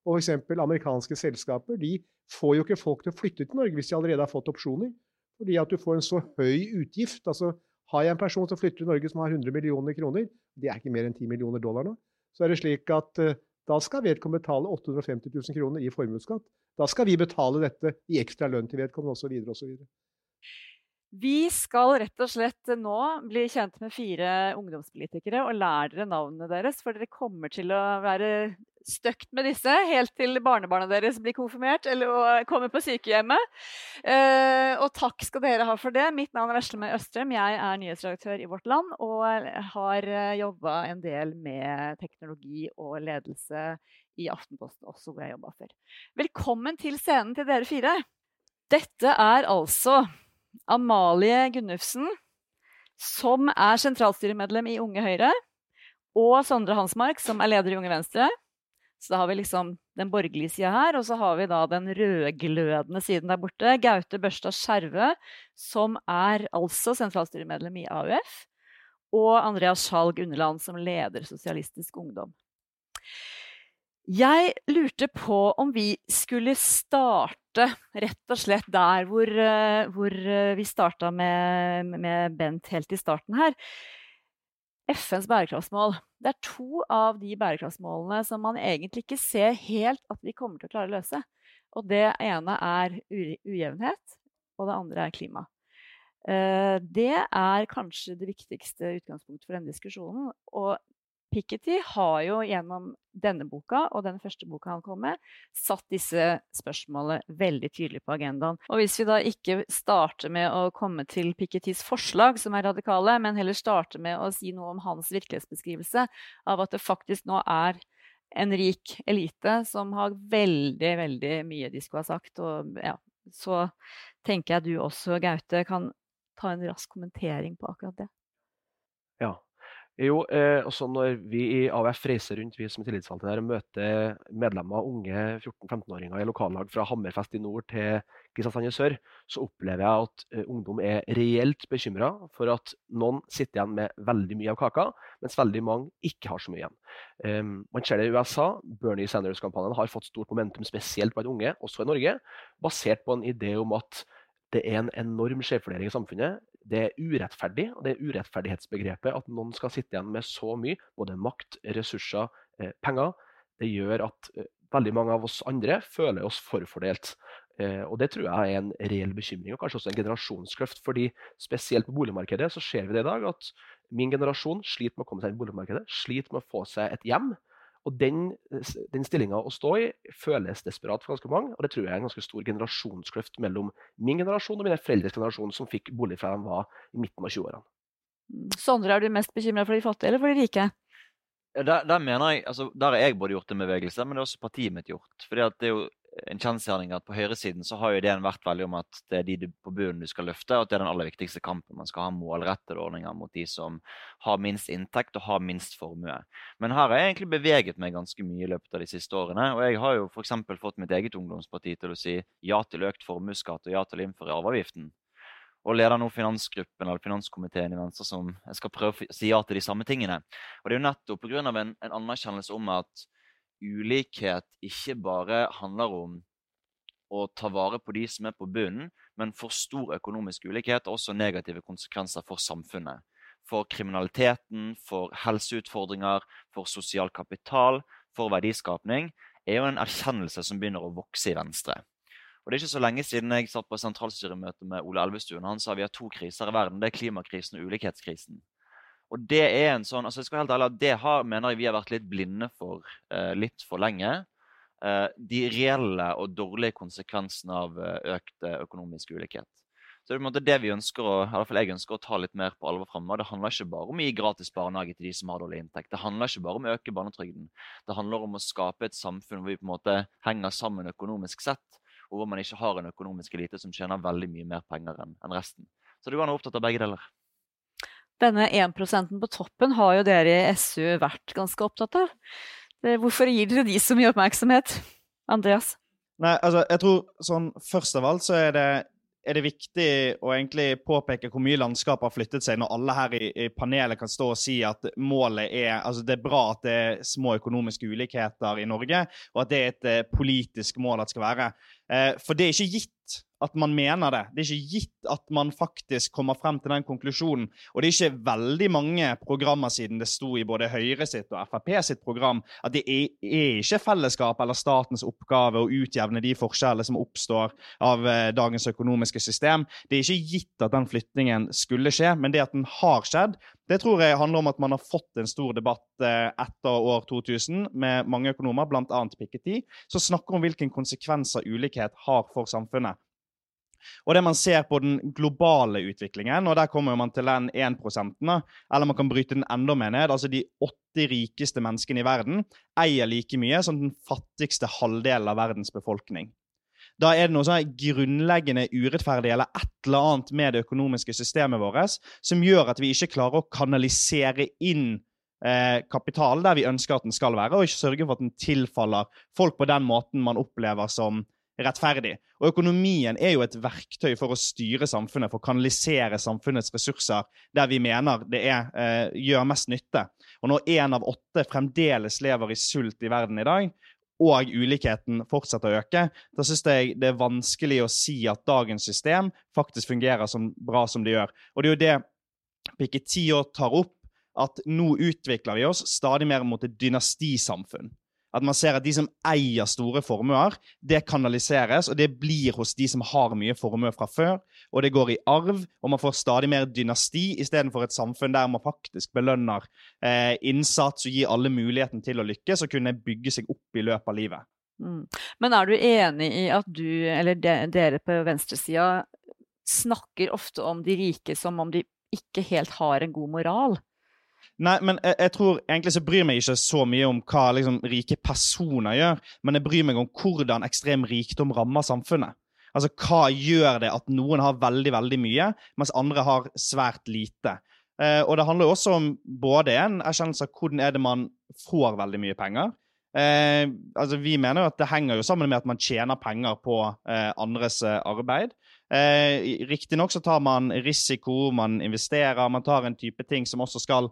D: Og f.eks. amerikanske selskaper de får jo ikke folk til å flytte til Norge hvis de allerede har fått opsjoner. Fordi at du får en så høy utgift. altså Har jeg en person som flytter til Norge som har 100 millioner kroner, det er ikke mer enn 10 millioner dollar nå, så er det slik at uh, da skal vedkommende betale 850 000 kroner i formuesskatt. Da skal vi betale dette i ekstra lønn til vedkommende osv. osv.
E: Vi skal rett og slett nå bli kjent med fire ungdomspolitikere og lære dere navnene deres. For dere kommer til å være støkt med disse helt til barnebarna deres blir konfirmert eller kommer på sykehjemmet. Eh, og takk skal dere ha for det. Mitt navn er Veslemøy Østrem. Jeg er nyhetsredaktør i Vårt Land og har eh, jobba en del med teknologi og ledelse i Aftenposten, også hvor jeg jobba før. Velkommen til scenen til dere fire. Dette er altså Amalie Gunnufsen, som er sentralstyremedlem i Unge Høyre og Sondre Hansmark, som er leder i Unge Venstre. Så da har vi liksom den borgerlige sida her, og så har vi da den rødglødende siden der borte. Gaute Børstad Skjervø, som er altså sentralstyremedlem i AUF. Og Andreas Skjalg Underland, som leder Sosialistisk Ungdom. Jeg lurte på om vi skulle starte rett og slett der hvor, eh, hvor eh, vi starta med, med Bent helt i starten her. FNs bærekraftsmål. Det er to av de bærekraftsmålene som man egentlig ikke ser helt at vi kommer til å klare å løse. Og det ene er ujevnhet, og det andre er klima. Eh, det er kanskje det viktigste utgangspunktet for denne diskusjonen. Og Piketty har jo gjennom denne boka og den første boka han kom med, satt disse spørsmålene veldig tydelig på agendaen. Og hvis vi da ikke starter med å komme til Pikettys forslag, som er radikale, men heller starter med å si noe om hans virkelighetsbeskrivelse av at det faktisk nå er en rik elite som har veldig, veldig mye de skulle ha sagt. Og ja, så tenker jeg du også, Gaute, kan ta en rask kommentering på akkurat det.
F: Ja, jo, eh, også når vi i AUF reiser rundt vi som er tillitsvalgte der, og møter medlemmer, unge 14-15-åringer i lokallag fra Hammerfest i nord til Kristiansand i sør, så opplever jeg at eh, ungdom er reelt bekymra for at noen sitter igjen med veldig mye av kaka, mens veldig mange ikke har så mye igjen. Um, man ser det i USA. Bernie Sanders-kampanjen har fått stort momentum, spesielt blant unge, også i Norge, basert på en idé om at det er en enorm skjevfordeling i samfunnet det er urettferdig, og det er urettferdighetsbegrepet at noen skal sitte igjen med så mye, både makt, ressurser, eh, penger. Det gjør at eh, veldig mange av oss andre føler oss forfordelt. Eh, og Det tror jeg er en reell bekymring, og kanskje også en generasjonskløft. fordi Spesielt på boligmarkedet så ser vi det i dag at min generasjon sliter med å komme seg inn i boligmarkedet, sliter med å få seg et hjem. Og den, den stillinga å stå i føles desperat for ganske mange. Og det tror jeg er en ganske stor generasjonskløft mellom min generasjon og mine foreldres generasjon, som fikk bolig fra de var i midten av 20-årene.
E: Mm. Sondre, er du mest bekymra for de fattige eller for de rike?
G: Der, der, mener jeg, altså, der har jeg både gjort en bevegelse, men det har også partiet mitt gjort. Fordi at det er jo en kjensgjerning at på høyresiden så har jo ideen vært veldig om at det er de på bunnen du skal løfte, og at det er den aller viktigste kampen. Man skal ha målrettede ordninger mot de som har minst inntekt og har minst formue. Men her har jeg egentlig beveget meg ganske mye i løpet av de siste årene. Og jeg har jo f.eks. fått mitt eget ungdomsparti til å si ja til økt formuesskatt og ja til å innføre arveavgiften. Og leder nå finansgruppen eller finanskomiteen i Venstre som skal prøve å si ja til de samme tingene. Og det er jo nettopp pga. En, en anerkjennelse om at ulikhet ikke bare handler om å ta vare på de som er på bunnen, men for stor økonomisk ulikhet og også negative konsekvenser for samfunnet. For kriminaliteten, for helseutfordringer, for sosial kapital, for verdiskapning, er jo en erkjennelse som begynner å vokse i Venstre. Og Det er ikke så lenge siden jeg satt på sentralstyremøte med Ole Elvestuen. Han sa vi har to kriser i verden. Det er klimakrisen og ulikhetskrisen. Og det er en sånn, altså jeg skal helt ærlig det har, mener jeg vi har vært litt blinde for uh, litt for lenge. Uh, de reelle og dårlige konsekvensene av uh, økt økonomisk ulikhet. Så det er på en måte det vi ønsker å, i hvert fall jeg ønsker å ta litt mer på alvor framover. Det handler ikke bare om å gi gratis barnehage til de som har dårlig inntekt. Det handler ikke bare om å øke barnetrygden. Det handler om å skape et samfunn hvor vi på en måte henger sammen økonomisk sett, og hvor man ikke har en økonomisk elite som tjener veldig mye mer penger enn resten. Så det går an å opptatt av begge deler.
E: Denne 1% på toppen har jo dere i SU vært ganske opptatt av. Hvorfor gir dere de så mye oppmerksomhet? Andreas?
H: Nei, altså, jeg tror sånn Først av alt så er det, er det viktig å egentlig påpeke hvor mye landskapet har flyttet seg, når alle her i, i, panelet kan stå og si at målet er altså Det er bra at det er små økonomiske ulikheter i Norge, og at det er et eh, politisk mål at det skal være. Eh, for det er ikke gitt at man mener det. Det er ikke gitt at man faktisk kommer frem til den konklusjonen. Og det er ikke veldig mange programmer siden det sto i både Høyre sitt og Frp sitt program at det er, er ikke fellesskap eller statens oppgave å utjevne de forskjellene som oppstår av eh, dagens økonomiske system. Det er ikke gitt at den flyttingen skulle skje, men det at den har skjedd, Det tror jeg handler om at man har fått en stor debatt eh, etter år 2000 med mange økonomer, bl.a. Piketty, som snakker om hvilken konsekvenser ulikhet har for samfunnet. Og det man ser på den globale utviklingen, og der kommer man til den 1% eller man kan bryte den enda mer ned, altså de åtte rikeste menneskene i verden eier like mye som den fattigste halvdelen av verdens befolkning. Da er det noe sånn grunnleggende urettferdig eller et eller annet med det økonomiske systemet vårt som gjør at vi ikke klarer å kanalisere inn eh, kapital der vi ønsker at den skal være, og ikke sørge for at den tilfaller folk på den måten man opplever som rettferdig. Og økonomien er jo et verktøy for å styre samfunnet, for å kanalisere samfunnets ressurser der vi mener det er, eh, gjør mest nytte. Og når én av åtte fremdeles lever i sult i verden i dag, og ulikheten fortsetter å øke, da syns jeg det er vanskelig å si at dagens system faktisk fungerer så bra som det gjør. Og det er jo det Piketty tar opp, at nå utvikler vi oss stadig mer mot et dynastisamfunn. At man ser at de som eier store formuer, det kanaliseres, og det blir hos de som har mye formue fra før. Og det går i arv, og man får stadig mer dynasti istedenfor et samfunn der man faktisk belønner eh, innsats og gir alle muligheten til å lykkes og kunne bygge seg opp i løpet av livet.
E: Mm. Men er du enig i at du, eller de, dere på venstresida, snakker ofte om de rike som om de ikke helt har en god moral?
H: Nei, men jeg, jeg, tror egentlig så bryr meg ikke så mye om hva liksom, rike personer gjør, men jeg bryr meg om hvordan ekstrem rikdom rammer samfunnet. Altså, Hva gjør det at noen har veldig veldig mye, mens andre har svært lite? Eh, og Det handler jo også om både en erkjennelse av hvordan er det man får veldig mye penger. Eh, altså, Vi mener jo at det henger jo sammen med at man tjener penger på eh, andres eh, arbeid. Eh, Riktignok så tar man risiko, man investerer, man tar en type ting som også skal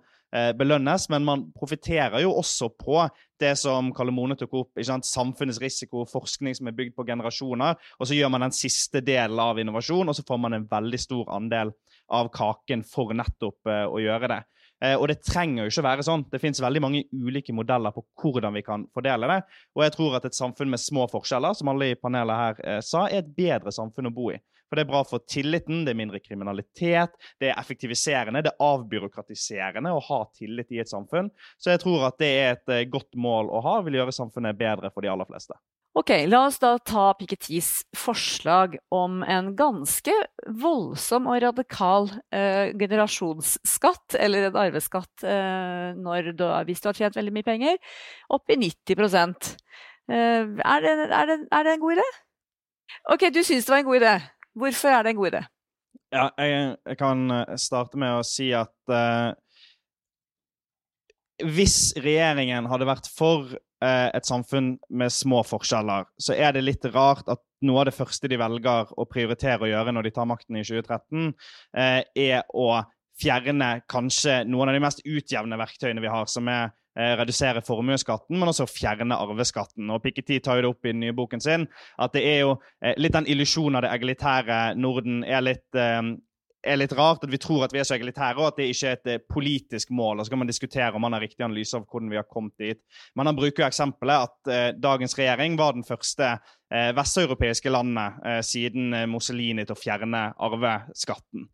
H: belønnes, men man profitterer jo også på det som Kalle Mone tok opp, samfunnets risiko, forskning som er bygd på generasjoner. Og så gjør man den siste delen av innovasjon, og så får man en veldig stor andel av kaken for nettopp uh, å gjøre det. Uh, og det trenger jo ikke være sånn. Det fins veldig mange ulike modeller på hvordan vi kan fordele det. Og jeg tror at et samfunn med små forskjeller, som alle i panelet her sa, er et bedre samfunn å bo i. For det er bra for tilliten, det er mindre kriminalitet, det er effektiviserende, det er avbyråkratiserende å ha tillit i et samfunn. Så jeg tror at det er et eh, godt mål å ha, vil gjøre samfunnet bedre for de aller fleste.
E: Ok, La oss da ta Pikettys forslag om en ganske voldsom og radikal eh, generasjonsskatt, eller en arveskatt eh, du, hvis du har tjent veldig mye penger, opp i 90 eh, er, det, er, det, er det en god idé? Ok, du syns det var en god idé. Hvorfor er det en god idé?
H: Ja, jeg, jeg kan eh, starte med å si at uh, hvis regjeringen hadde vært for uh, et samfunn med små forskjeller, så er det litt rart at noe av det første de velger å prioritere å gjøre når de tar makten i 2013, uh, er å fjerne kanskje noen av de mest utjevne verktøyene vi har, som er eh, redusere formuesskatten, men også fjerne arveskatten. Og Piketty tar jo det opp i den nye boken sin at det er jo eh, litt den illusjonen av det egalitære Norden er litt, eh, er litt rart. At vi tror at vi er så egalitære, og at det ikke er et eh, politisk mål. Og så kan man diskutere om man har riktig analyse av hvordan vi har kommet dit. Men han bruker jo eksempelet at eh, dagens regjering var den første eh, vesteuropeiske landet siden Mussolini til å fjerne arveskatten.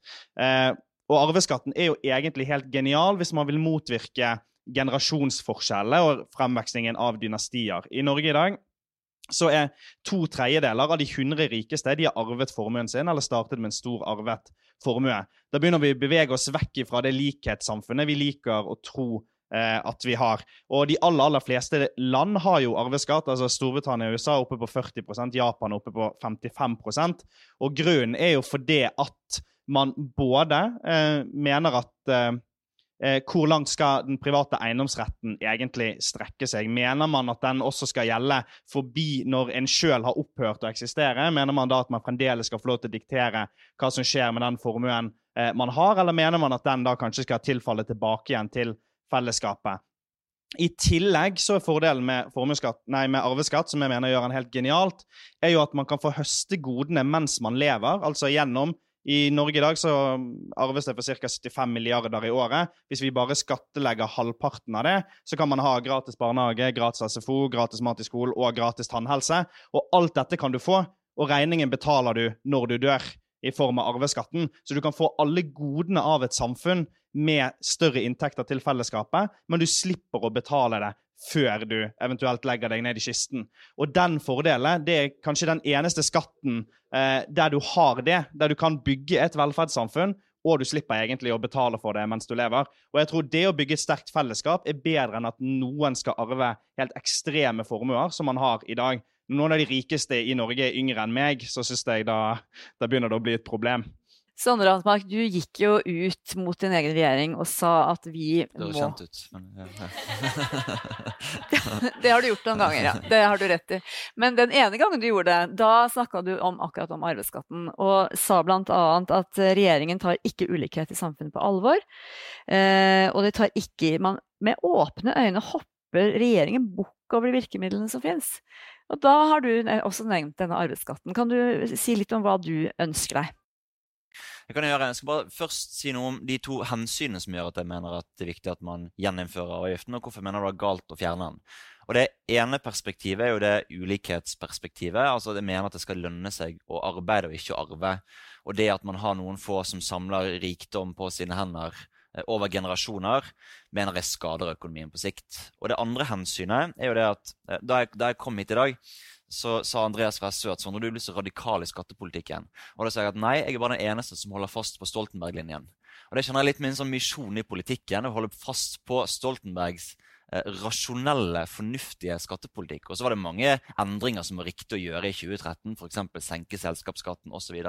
H: Og arveskatten er jo egentlig helt genial hvis man vil motvirke generasjonsforskjellene og fremvekstingen av dynastier. I Norge i dag så er to tredjedeler av de 100 rikeste de har arvet formuen sin eller startet med en stor arvet formue. Da begynner vi å bevege oss vekk fra det likhetssamfunnet vi liker å tro eh, at vi har. Og de aller, aller fleste land har jo arveskatt. altså Storbritannia og USA er oppe på 40% Japan er oppe på 55% Og grunnen er jo fordi at man både eh, mener at eh, eh, hvor langt skal den private eiendomsretten egentlig strekke seg? Mener man at den også skal gjelde forbi når en sjøl har opphørt å eksistere? Mener man da at man fremdeles skal få lov til å diktere hva som skjer med den formuen eh, man har, eller mener man at den da kanskje skal tilfalle tilbake igjen til fellesskapet? I tillegg så er fordelen med, nei, med arveskatt, som jeg mener gjør den helt genialt, er jo at man kan få høste godene mens man lever, altså gjennom i Norge i dag så arves det for ca. 75 milliarder i året. Hvis vi bare skattelegger halvparten av det, så kan man ha gratis barnehage, gratis SFO, gratis mat i skolen og gratis tannhelse. Og alt dette kan du få, og regningen betaler du når du dør. i form av arveskatten. Så du kan få alle godene av et samfunn med større inntekter til fellesskapet, men du slipper å betale det før du eventuelt legger deg ned i kisten. Og den fordelen det er kanskje den eneste skatten eh, der du har det, der du kan bygge et velferdssamfunn, og du slipper egentlig å betale for det mens du lever. Og jeg tror det å bygge et sterkt fellesskap er bedre enn at noen skal arve helt ekstreme formuer som man har i dag. Noen av de rikeste i Norge er yngre enn meg, så syns jeg da, da begynner det å bli et problem.
E: Sondre Antmark, du gikk jo ut mot din egen regjering og sa at vi
G: Det høres kjent ut. Men, ja.
E: Det har du gjort noen ganger, ja. Det har du rett i. Men den ene gangen du gjorde det, da snakka du om akkurat om arveskatten, og sa bl.a. at regjeringen tar ikke ulikhet i samfunnet på alvor. Eh, og det tar ikke man, Med åpne øyne hopper regjeringen bukk over de virkemidlene som finnes. Og da har du også nevnt denne arveskatten. Kan du si litt om hva du ønsker deg?
G: Jeg kan gjøre, jeg skal bare først si noe om de to hensynene som gjør at jeg mener at det er viktig at man gjeninnfører avgiften, og hvorfor jeg mener det er galt å fjerne den. Og Det ene perspektivet er jo det ulikhetsperspektivet. altså Jeg mener at det skal lønne seg å arbeide og ikke å arve. Og det at man har noen få som samler rikdom på sine hender eh, over generasjoner, mener jeg skader økonomien på sikt. Og det andre hensynet er jo det at eh, da jeg, da jeg kom hit i dag, så sa Andreas Ressø at Sondre, du blir så radikal i skattepolitikken. Og da sa jeg at nei, jeg er bare den eneste som holder fast på Stoltenberg-linjen. Og det kjenner jeg litt min sånn misjon i politikken, å holde fast på Stoltenbergs eh, rasjonelle, fornuftige skattepolitikk. Og så var det mange endringer som var riktig å gjøre i 2013, f.eks. senke selskapsskatten osv.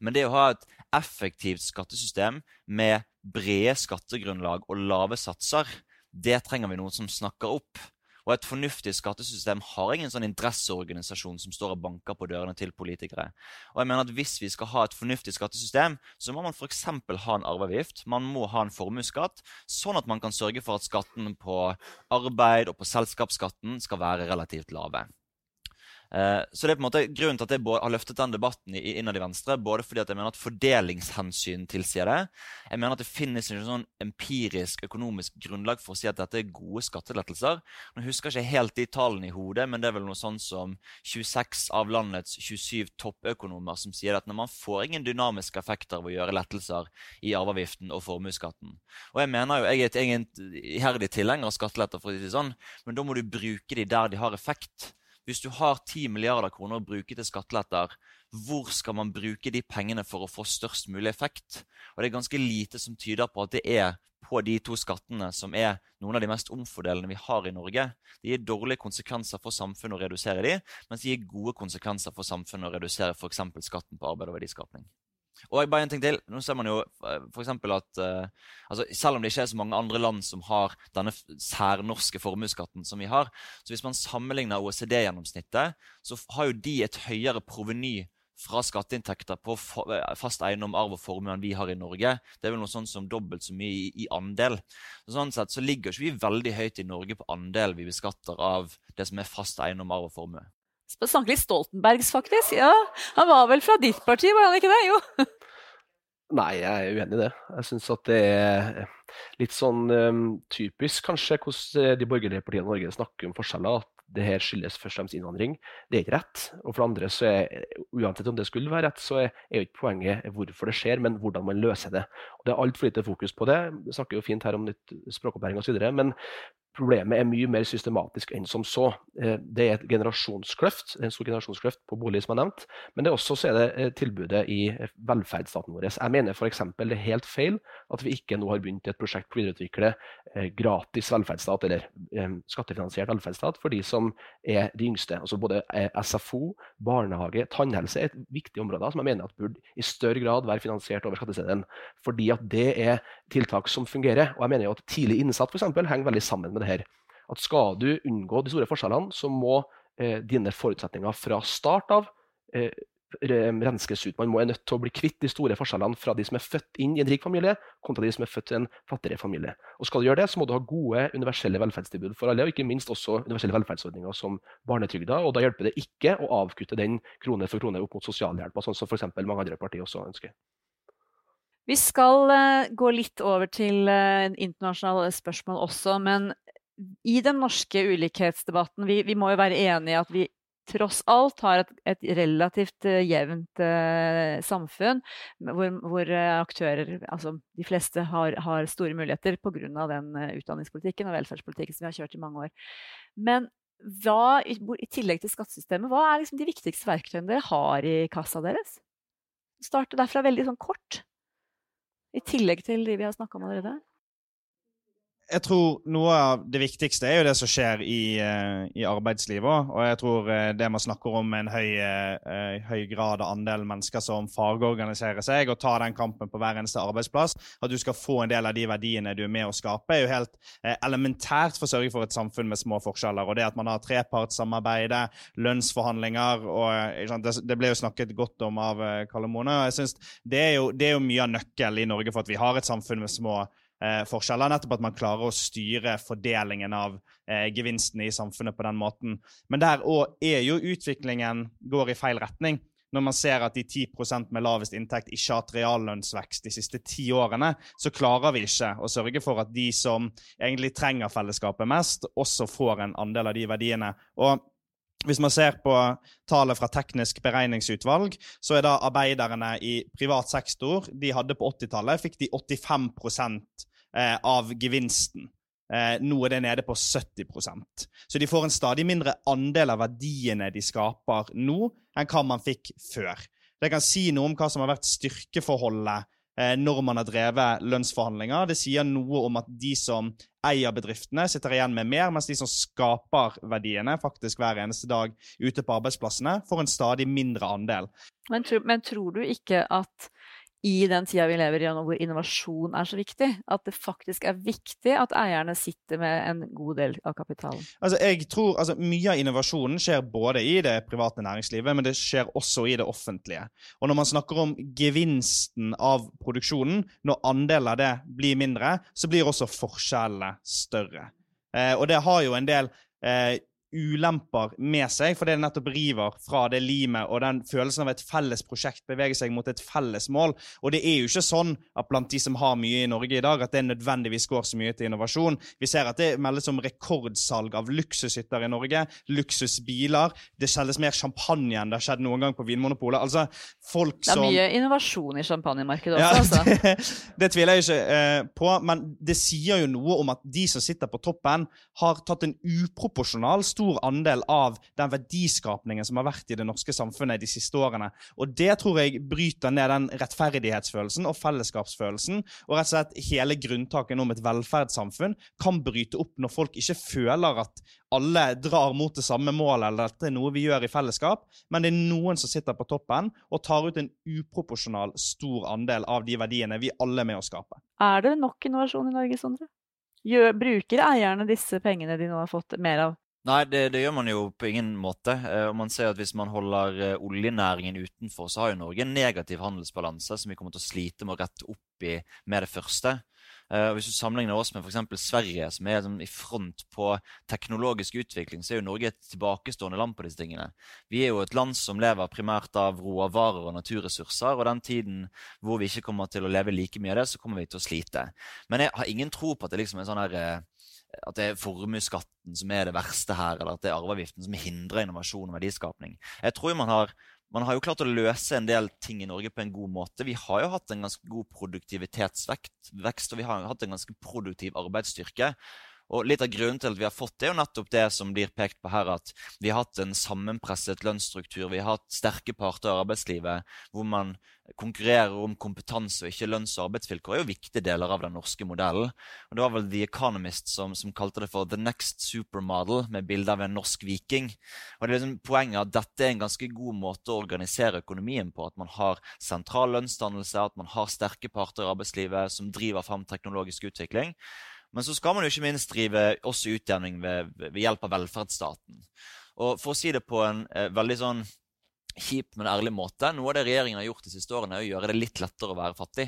G: Men det å ha et effektivt skattesystem med brede skattegrunnlag og lave satser, det trenger vi noen som snakker opp. Og et fornuftig skattesystem har ingen sånn interesseorganisasjon som står og banker på dørene til politikere. Og jeg mener at Hvis vi skal ha et fornuftig skattesystem, så må man f.eks. ha en arveavgift. Man må ha en formuesskatt, sånn at man kan sørge for at skatten på arbeid og på selskapsskatten skal være relativt lave. Eh, Så det er på en måte grunnen til at jeg har løftet den debatten innad i Venstre. Både fordi at jeg mener at fordelingshensyn tilsier det. Jeg mener at det finnes ikke sånn empirisk økonomisk grunnlag for å si at dette er gode skattelettelser. Nå husker jeg ikke helt de tallene i hodet, men det er vel noe sånn som 26 av landets 27 toppøkonomer som sier at når man får ingen dynamiske effekter av å gjøre lettelser i arveavgiften og formuesskatten. Og jeg mener jo, jeg er et iherdig tilhenger av skatteletter, for å si det sånn, men da må du bruke de der de har effekt. Hvis du har 10 milliarder kroner å bruke til skatteletter, hvor skal man bruke de pengene for å få størst mulig effekt? Og det er ganske lite som tyder på at det er på de to skattene som er noen av de mest omfordelende vi har i Norge. Det gir dårlige konsekvenser for samfunnet å redusere de, mens det gir gode konsekvenser for samfunnet å redusere f.eks. skatten på arbeid og verdiskapning. Og jeg bare en ting til. Nå ser man jo eh, for at uh, altså, Selv om det ikke er så mange andre land som har denne særnorske formuesskatten som vi har, så hvis man sammenligner OECD-gjennomsnittet, så har jo de et høyere proveny fra skatteinntekter på eh, fast eiendom, arv og formue enn vi har i Norge. Det er vel noe sånn som dobbelt så mye i, i andel. Så sånn sett så ligger ikke vi veldig høyt i Norge på andel vi beskatter av det som er fast eiendom, arv og formue.
E: Snakke litt Stoltenbergs, faktisk. Ja, Han var vel fra ditt parti, var han ikke det? Jo.
F: Nei, jeg er uenig i det. Jeg syns at det er litt sånn um, typisk kanskje hvordan de borgerlige partiene i Norge snakker om forskjeller. At det her skyldes først og fremst innvandring. Det er ikke rett. Og for det andre, så er, uansett om det skulle være rett, så er jo ikke poenget hvorfor det skjer, men hvordan man løser det. Og Det er altfor lite fokus på det. Vi snakker jo fint her om nytt språkopplæring osv., men problemet er mye mer systematisk enn som så. Eh, Det er et generasjonskløft, en stor generasjonskløft på bolig, som er nevnt. Men det er også så er det eh, tilbudet i eh, velferdsstaten vår. Jeg mener f.eks. det er helt feil at vi ikke nå har begynt et prosjekt på å videreutvikle gratis velferdsstat, eller skattefinansiert velferdsstat, for de som er de yngste. Altså både SFO, barnehage, tannhelse er et viktig område som jeg mener at burde i større grad være finansiert over skatteseddelen. Fordi at det er tiltak som fungerer. Og jeg mener jo at tidlig innsats eksempel, henger veldig sammen med det her. At skal du unngå de store forskjellene, så må eh, dine forutsetninger fra start av eh, renskes ut. Man må er nødt til å bli kvitt de store forskjellene fra de som er født inn i en rik familie, kontra de som er født i en fattigere familie. Og Skal du gjøre det, så må du ha gode universelle velferdstilbud for alle, og ikke minst også universelle velferdsordninger som barnetrygda. og Da hjelper det ikke å avkutte den krone for krone opp mot sosialhjelpa, sånn som f.eks. mange andre partier også ønsker.
E: Vi skal eh, gå litt over til uh, internasjonale spørsmål også, men i den norske ulikhetsdebatten vi, vi må jo være enige i at vi tross alt har et, et relativt uh, jevnt uh, samfunn, hvor, hvor uh, aktører, altså de fleste, har, har store muligheter pga. den utdanningspolitikken og velferdspolitikken som vi har kjørt i mange år. Men hva, i, i tillegg til skattesystemet, hva er liksom de viktigste verktøyene dere har i kassa deres? Starte derfra veldig sånn kort. I tillegg til de vi har snakka om allerede
H: jeg tror noe av det viktigste er jo det som skjer i, uh, i arbeidslivet òg. Og jeg tror uh, det man snakker om en høy, uh, høy, grad av andel mennesker som fagorganiserer seg og tar den kampen på hver eneste arbeidsplass, at du skal få en del av de verdiene du er med å skape, er jo helt elementært for å sørge for et samfunn med små forskjeller. Og det at man har trepartssamarbeidet, lønnsforhandlinger og det, ble jo snakket godt om av Kalle Mone. og jeg synes det er, jo, det er jo mye av nøkkelen i Norge for at vi har et samfunn med små forskjeller eh, forskjeller. Nettopp at man klarer å styre fordelingen av eh, gevinstene i samfunnet på den måten. Men der òg er jo utviklingen går i feil retning. Når man ser at de 10 med lavest inntekt ikke har hatt reallønnsvekst de siste ti årene, så klarer vi ikke å sørge for at de som egentlig trenger fellesskapet mest, også får en andel av de verdiene. Og hvis man ser på tallet fra Teknisk beregningsutvalg, så er da arbeiderne i privat sektor de hadde på 80-tallet fikk de 85 eh, av gevinsten. Eh, nå er det nede på 70% Så de får en stadig mindre andel av verdiene de skaper nå, enn hva man fikk før. Det kan si noe om hva som har vært styrkeforholdet eh, når man har drevet lønnsforhandlinger. Det sier noe om at de som eier bedriftene, sitter igjen med mer, mens de som skaper verdiene faktisk hver eneste dag ute på arbeidsplassene, får en stadig mindre andel.
E: Men, men tror du ikke at i den tida vi lever i nå, hvor innovasjon er så viktig, at det faktisk er viktig at eierne sitter med en god del av kapitalen?
H: Altså, jeg tror altså, Mye av innovasjonen skjer både i det private næringslivet, men det skjer også i det offentlige. Og når man snakker om gevinsten av produksjonen, når andelen av det blir mindre, så blir også forskjellene større. Eh, og det har jo en del eh, ulemper med seg, for det nettopp river fra det limet og den følelsen av et felles prosjekt beveger seg mot et felles mål. Og det er jo ikke sånn at blant de som har mye i Norge i dag, at det nødvendigvis går så mye til innovasjon. Vi ser at det meldes om rekordsalg av luksushytter i Norge, luksusbiler. Det selges mer champagne enn det har skjedd noen gang på Vinmonopolet. Altså, folk
E: som Det er mye innovasjon i champagnemarkedet også, ja, altså.
H: Det, det, tviler jeg ikke eh, på, men det sier jo noe om at de som sitter på toppen, har tatt en uproporsjonal stor stor andel av den verdiskapningen som har vært i det norske samfunnet de siste årene. Og det tror jeg bryter ned den rettferdighetsfølelsen og fellesskapsfølelsen. Og rett og slett hele grunntaket om et velferdssamfunn kan bryte opp når folk ikke føler at alle drar mot det samme målet, eller at det er noe vi gjør i fellesskap, men det er noen som sitter på toppen og tar ut en uproporsjonal stor andel av de verdiene vi alle er med å skape.
E: Er det nok innovasjon i Norge, Sondre? Gjør, bruker eierne disse pengene de nå har fått mer av?
G: Nei, det, det, gjør man jo på ingen måte. Eh, og man ser at Hvis man holder eh, oljenæringen utenfor, så har jo Norge en negativ handelsbalanse som vi kommer til å slite med å rette opp i med det første. Eh, og hvis du sammenligner oss med f.eks. Sverige, som er liksom, i front på teknologisk utvikling, så er jo Norge et tilbakestående land på disse tingene. Vi er jo et land som lever primært av råvarer og naturressurser. Og den tiden hvor vi ikke kommer til å leve like mye av det, så kommer vi til å slite. Men jeg har ingen tro på at det liksom er sånn her at det er formuesskatten som er det verste her, eller at det er arveavgiften som hindrer innovasjon og verdiskapning. Jeg tror man har, man har jo klart å løse en del ting i Norge på en god måte. Vi har jo hatt en ganske god produktivitetsvekst, og vi har hatt en ganske produktiv arbeidsstyrke. Og Litt av grunnen til at vi har fått det, er jo nettopp det som blir pekt på her, at vi har hatt en sammenpresset lønnsstruktur. Vi har hatt sterke parter i arbeidslivet hvor man konkurrerer om kompetanse og ikke lønns- og arbeidsvilkår, er jo viktige deler av den norske modellen. Og Det var vel The Economist som, som kalte det for The Next Supermodel, med bilde av en norsk viking. Og det er liksom Poenget at dette er en ganske god måte å organisere økonomien på. At man har sentral lønnsdannelse, at man har sterke parter i arbeidslivet som driver fram teknologisk utvikling. Men så skal man jo ikke minst drive også utjevning ved, ved, hjelp av velferdsstaten. Og For å si det på en eh, veldig sånn kjip, men ærlig måte Noe av det regjeringen har gjort de siste årene, er å gjøre det litt lettere å være fattig.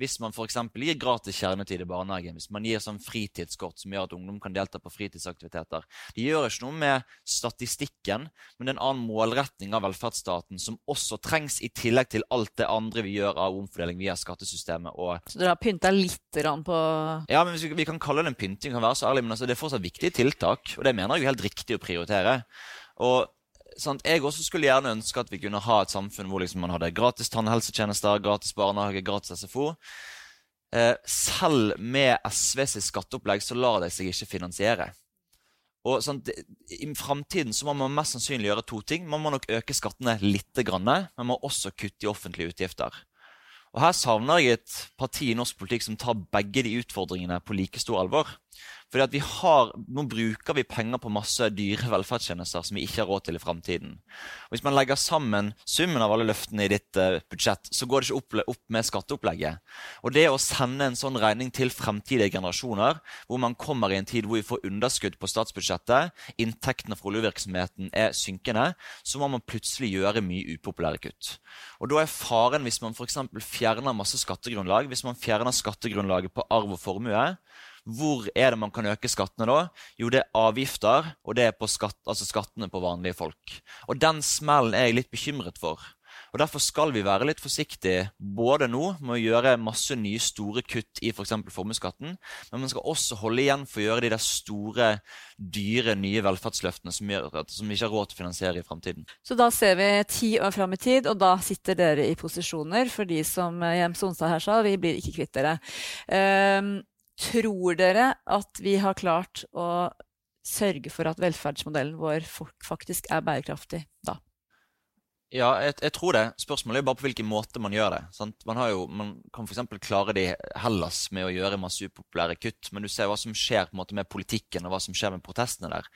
G: Hvis man f.eks. gir gratis kjernetid i barnehagen, hvis man gir sånn fritidskort som gjør at ungdom kan delta på fritidsaktiviteter De gjør ikke noe med statistikken, men det er en annen målretning av velferdsstaten som også trengs, i tillegg til alt det andre vi gjør av omfordeling via skattesystemet. Og
E: så dere har pynta litt på
G: Ja, men vi, vi, kan kalle det en pynting, kan være så ærlig, men altså, det er fortsatt viktige tiltak, og det mener jeg er helt riktig å prioritere. Og sant, jeg også skulle gjerne ønske at vi kunne ha et samfunn hvor liksom man hadde gratis tannhelsetjenester, gratis barnehage, gratis SFO. Eh, selv med SVs skatteopplegg så lar de seg ikke finansiere. Og sant, I framtiden må man mest sannsynlig gjøre to ting. Man må nok øke skattene litt, men man må også kutte i offentlige utgifter. Og Her savner jeg et parti i norsk politikk som tar begge de utfordringene på like stor alvor. Fordi at vi har, Nå bruker vi penger på masse dyre velferdstjenester som vi ikke har råd til i framtiden. Hvis man legger sammen summen av alle løftene i ditt uh, budsjett, så går det ikke opp, opp, med skatteopplegget. Og det å sende en sånn regning til fremtidige generasjoner, hvor man kommer i en tid hvor vi får underskudd på statsbudsjettet, inntektene fra oljevirksomheten er synkende, så må man plutselig gjøre mye upopulære kutt. Og da er faren hvis man f.eks. fjerner masse skattegrunnlag, hvis man fjerner skattegrunnlaget på arv og formue, hvor er det man kan øke skattene da? Jo, det er avgifter, og det er på skatt, altså skattene på vanlige folk. Og den smellen er jeg litt bekymret for. Og Derfor skal vi være litt forsiktige både nå med å gjøre masse nye store kutt i f.eks. For formuesskatten, men man skal også holde igjen for å gjøre de der store, dyre, nye velferdsløftene som, gjør, som vi ikke har råd til å finansiere i framtiden.
E: Så da ser vi ti år fram i tid, og da sitter dere i posisjoner. For de som Jems Onsdag her sa, vi blir ikke kvitt dere. Um, Tror dere at vi har klart å sørge for at velferdsmodellen vår faktisk er bærekraftig da?
G: Ja, jeg, jeg, tror det. Spørsmålet er bare på hvilken måte man gjør det. Sant? Man, jo, man kan f.eks. klare det i Hellas med å gjøre masse upopulære kutt, men du ser hva som skjer måte med politikken og hva som skjer med protestene der.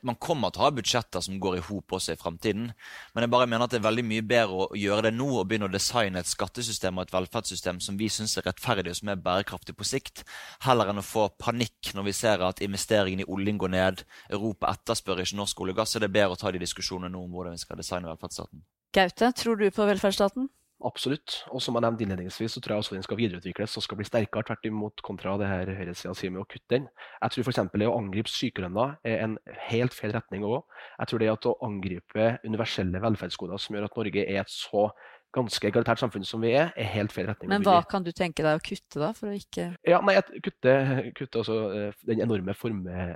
G: Man kommer til å ha budsjetter som går i hop også i framtiden, men jeg bare mener at det er veldig mye bedre å gjøre det nå og begynne å designe et skattesystem og et velferdssystem som vi syns er rettferdig og som er bærekraftig på sikt, heller enn å få panikk når vi ser at investeringene i oljen går ned, Europa etterspør ikke norsk olje og gass, så det er bedre å ta de diskusjonene nå om hvordan vi skal designe velferdsstaten.
E: Gaute, tror du på velferdsstaten?
F: Absolutt. Og som jeg nevnte innledningsvis, så tror jeg også den skal videreutvikles og skal bli sterkere, tvert imot kontra det her høyresida sier med å kutte den. Jeg tror f.eks. det å angripe sykelønna er en helt feil retning å gå. Jeg tror det at å angripe universelle velferdsgoder som gjør at Norge er et så ganske egalitært samfunn som vi er, er helt feil retning.
E: Men hva kan du tenke deg å kutte, da? for å ikke...
F: Ja, nei, Kutte, kutte altså, eh, den enorme forme...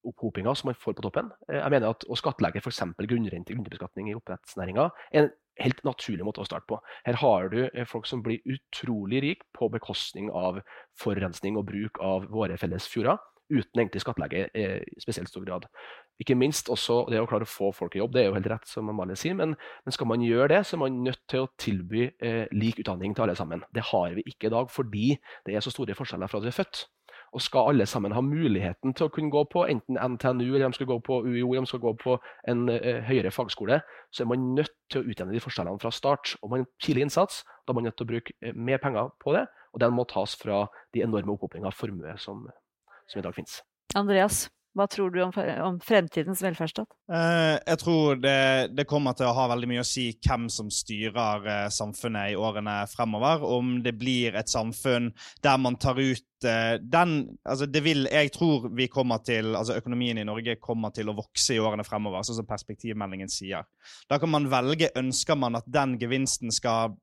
F: Eh, opphopinga som man får på toppen. Eh, jeg mener at Å skattlegge f.eks. grunnrente grunnbeskatning i oppdrettsnæringa er en helt naturlig måte å starte på. Her har du eh, folk som blir utrolig rike på bekostning av forurensning og bruk av våre felles fjorder, uten egentlig skattlegge i spesielt stor grad. Ikke minst også det å klare å få folk i jobb, det er jo helt rett, som Amalie sier, men, men, skal man gjøre det, så er man nødt til å tilby eh, lik utdanning til alle sammen. Det har vi ikke i dag fordi det er så store forskjeller fra at vi er født. Og skal alle sammen ha muligheten til å kunne gå på enten NTNU eller de skal gå på UiO eller de skal gå på en uh, høyere fagskole, så er man nødt til å utjevne de forskjellene fra start. Og man tidlig innsats, da er man nødt til å bruke uh, mer penger på det, og den må tas fra de enorme opphopningene av formue som, som i dag finnes.
E: Andreas? Hva tror du om, om fremtidens velferdsstat?
H: Uh, jeg tror det, det, kommer til å ha veldig mye å si hvem som styrer uh, samfunnet i årene fremover. Om det blir et samfunn der man tar ut uh, den altså det vil, Jeg tror vi kommer til, altså økonomien i Norge kommer til å vokse i årene fremover, sånn som perspektivmeldingen sier. Da kan man velge ønsker man at den gevinsten skal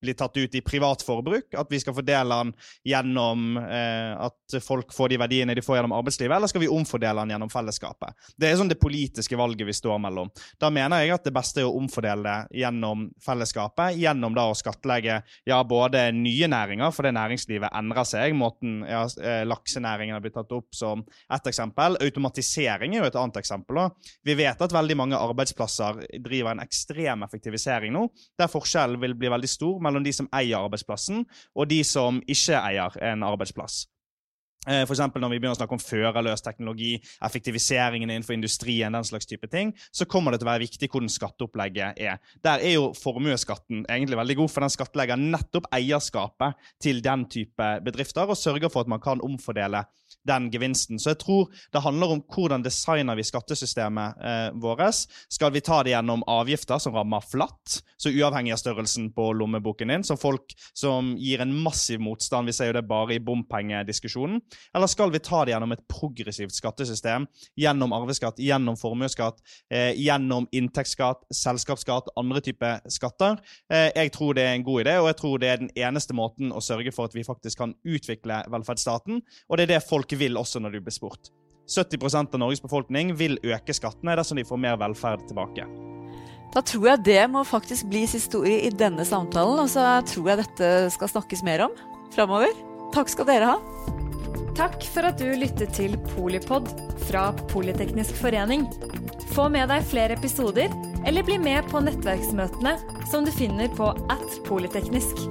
H: blir tatt ut i privat forbruk, at vi skal fordele den gjennom eh, at folk får de verdiene de får gjennom arbeidslivet, eller skal vi omfordele den gjennom fellesskapet? Det er sånn det politiske valget vi står mellom. Da mener jeg at det beste er å omfordele det gjennom fellesskapet, gjennom da å skattlegge ja, både nye næringer, for det næringslivet endrer seg. Måten ja, eh, laksenæringen har blitt tatt opp som ett eksempel. Automatisering er jo et annet eksempel. Da. Vi vet at veldig mange arbeidsplasser driver en ekstrem effektivisering nå, der forskjellen vil bli veldig stor mellom de som eier arbeidsplassen, og de som ikke eier en arbeidsplass. Eh, for når vi begynner å snakke om førerløs teknologi, effektiviseringen innenfor industrien, den slags type ting, så kommer det til å være viktig hvordan skatteopplegget er. Der er jo formuesskatten egentlig veldig god, for den skattlegger nettopp eierskapet til den type bedrifter og sørger for at man kan omfordele den gevinsten. Så jeg tror det handler om hvordan designer vi skattesystemet eh, vårt. Skal vi ta det gjennom avgifter som rammer flatt, så uavhengig av størrelsen på lommeboken din, som folk som gir en massiv motstand, vi ser jo det bare i bompengediskusjonen, eller skal vi ta det gjennom et progressivt skattesystem, gjennom arveskatt, gjennom formuesskatt, eh, gjennom inntektsskatt, selskapsskatt, andre typer skatter? Eh, jeg tror det er en god idé, og jeg tror det er den eneste måten å sørge for at vi faktisk kan utvikle velferdsstaten, og det er det folk vil også når du blir spurt. 70% av Norges befolkning vil øke skattene dersom de får mer velferd tilbake.
E: Da tror jeg det må faktisk bli siste ordet i denne samtalen, og så tror jeg dette skal snakkes mer om framover. Takk skal dere ha.
A: Takk for at du lyttet til Polipod fra Politeknisk forening. Få med deg flere episoder, eller bli med på nettverksmøtene som du finner på at polyteknisk.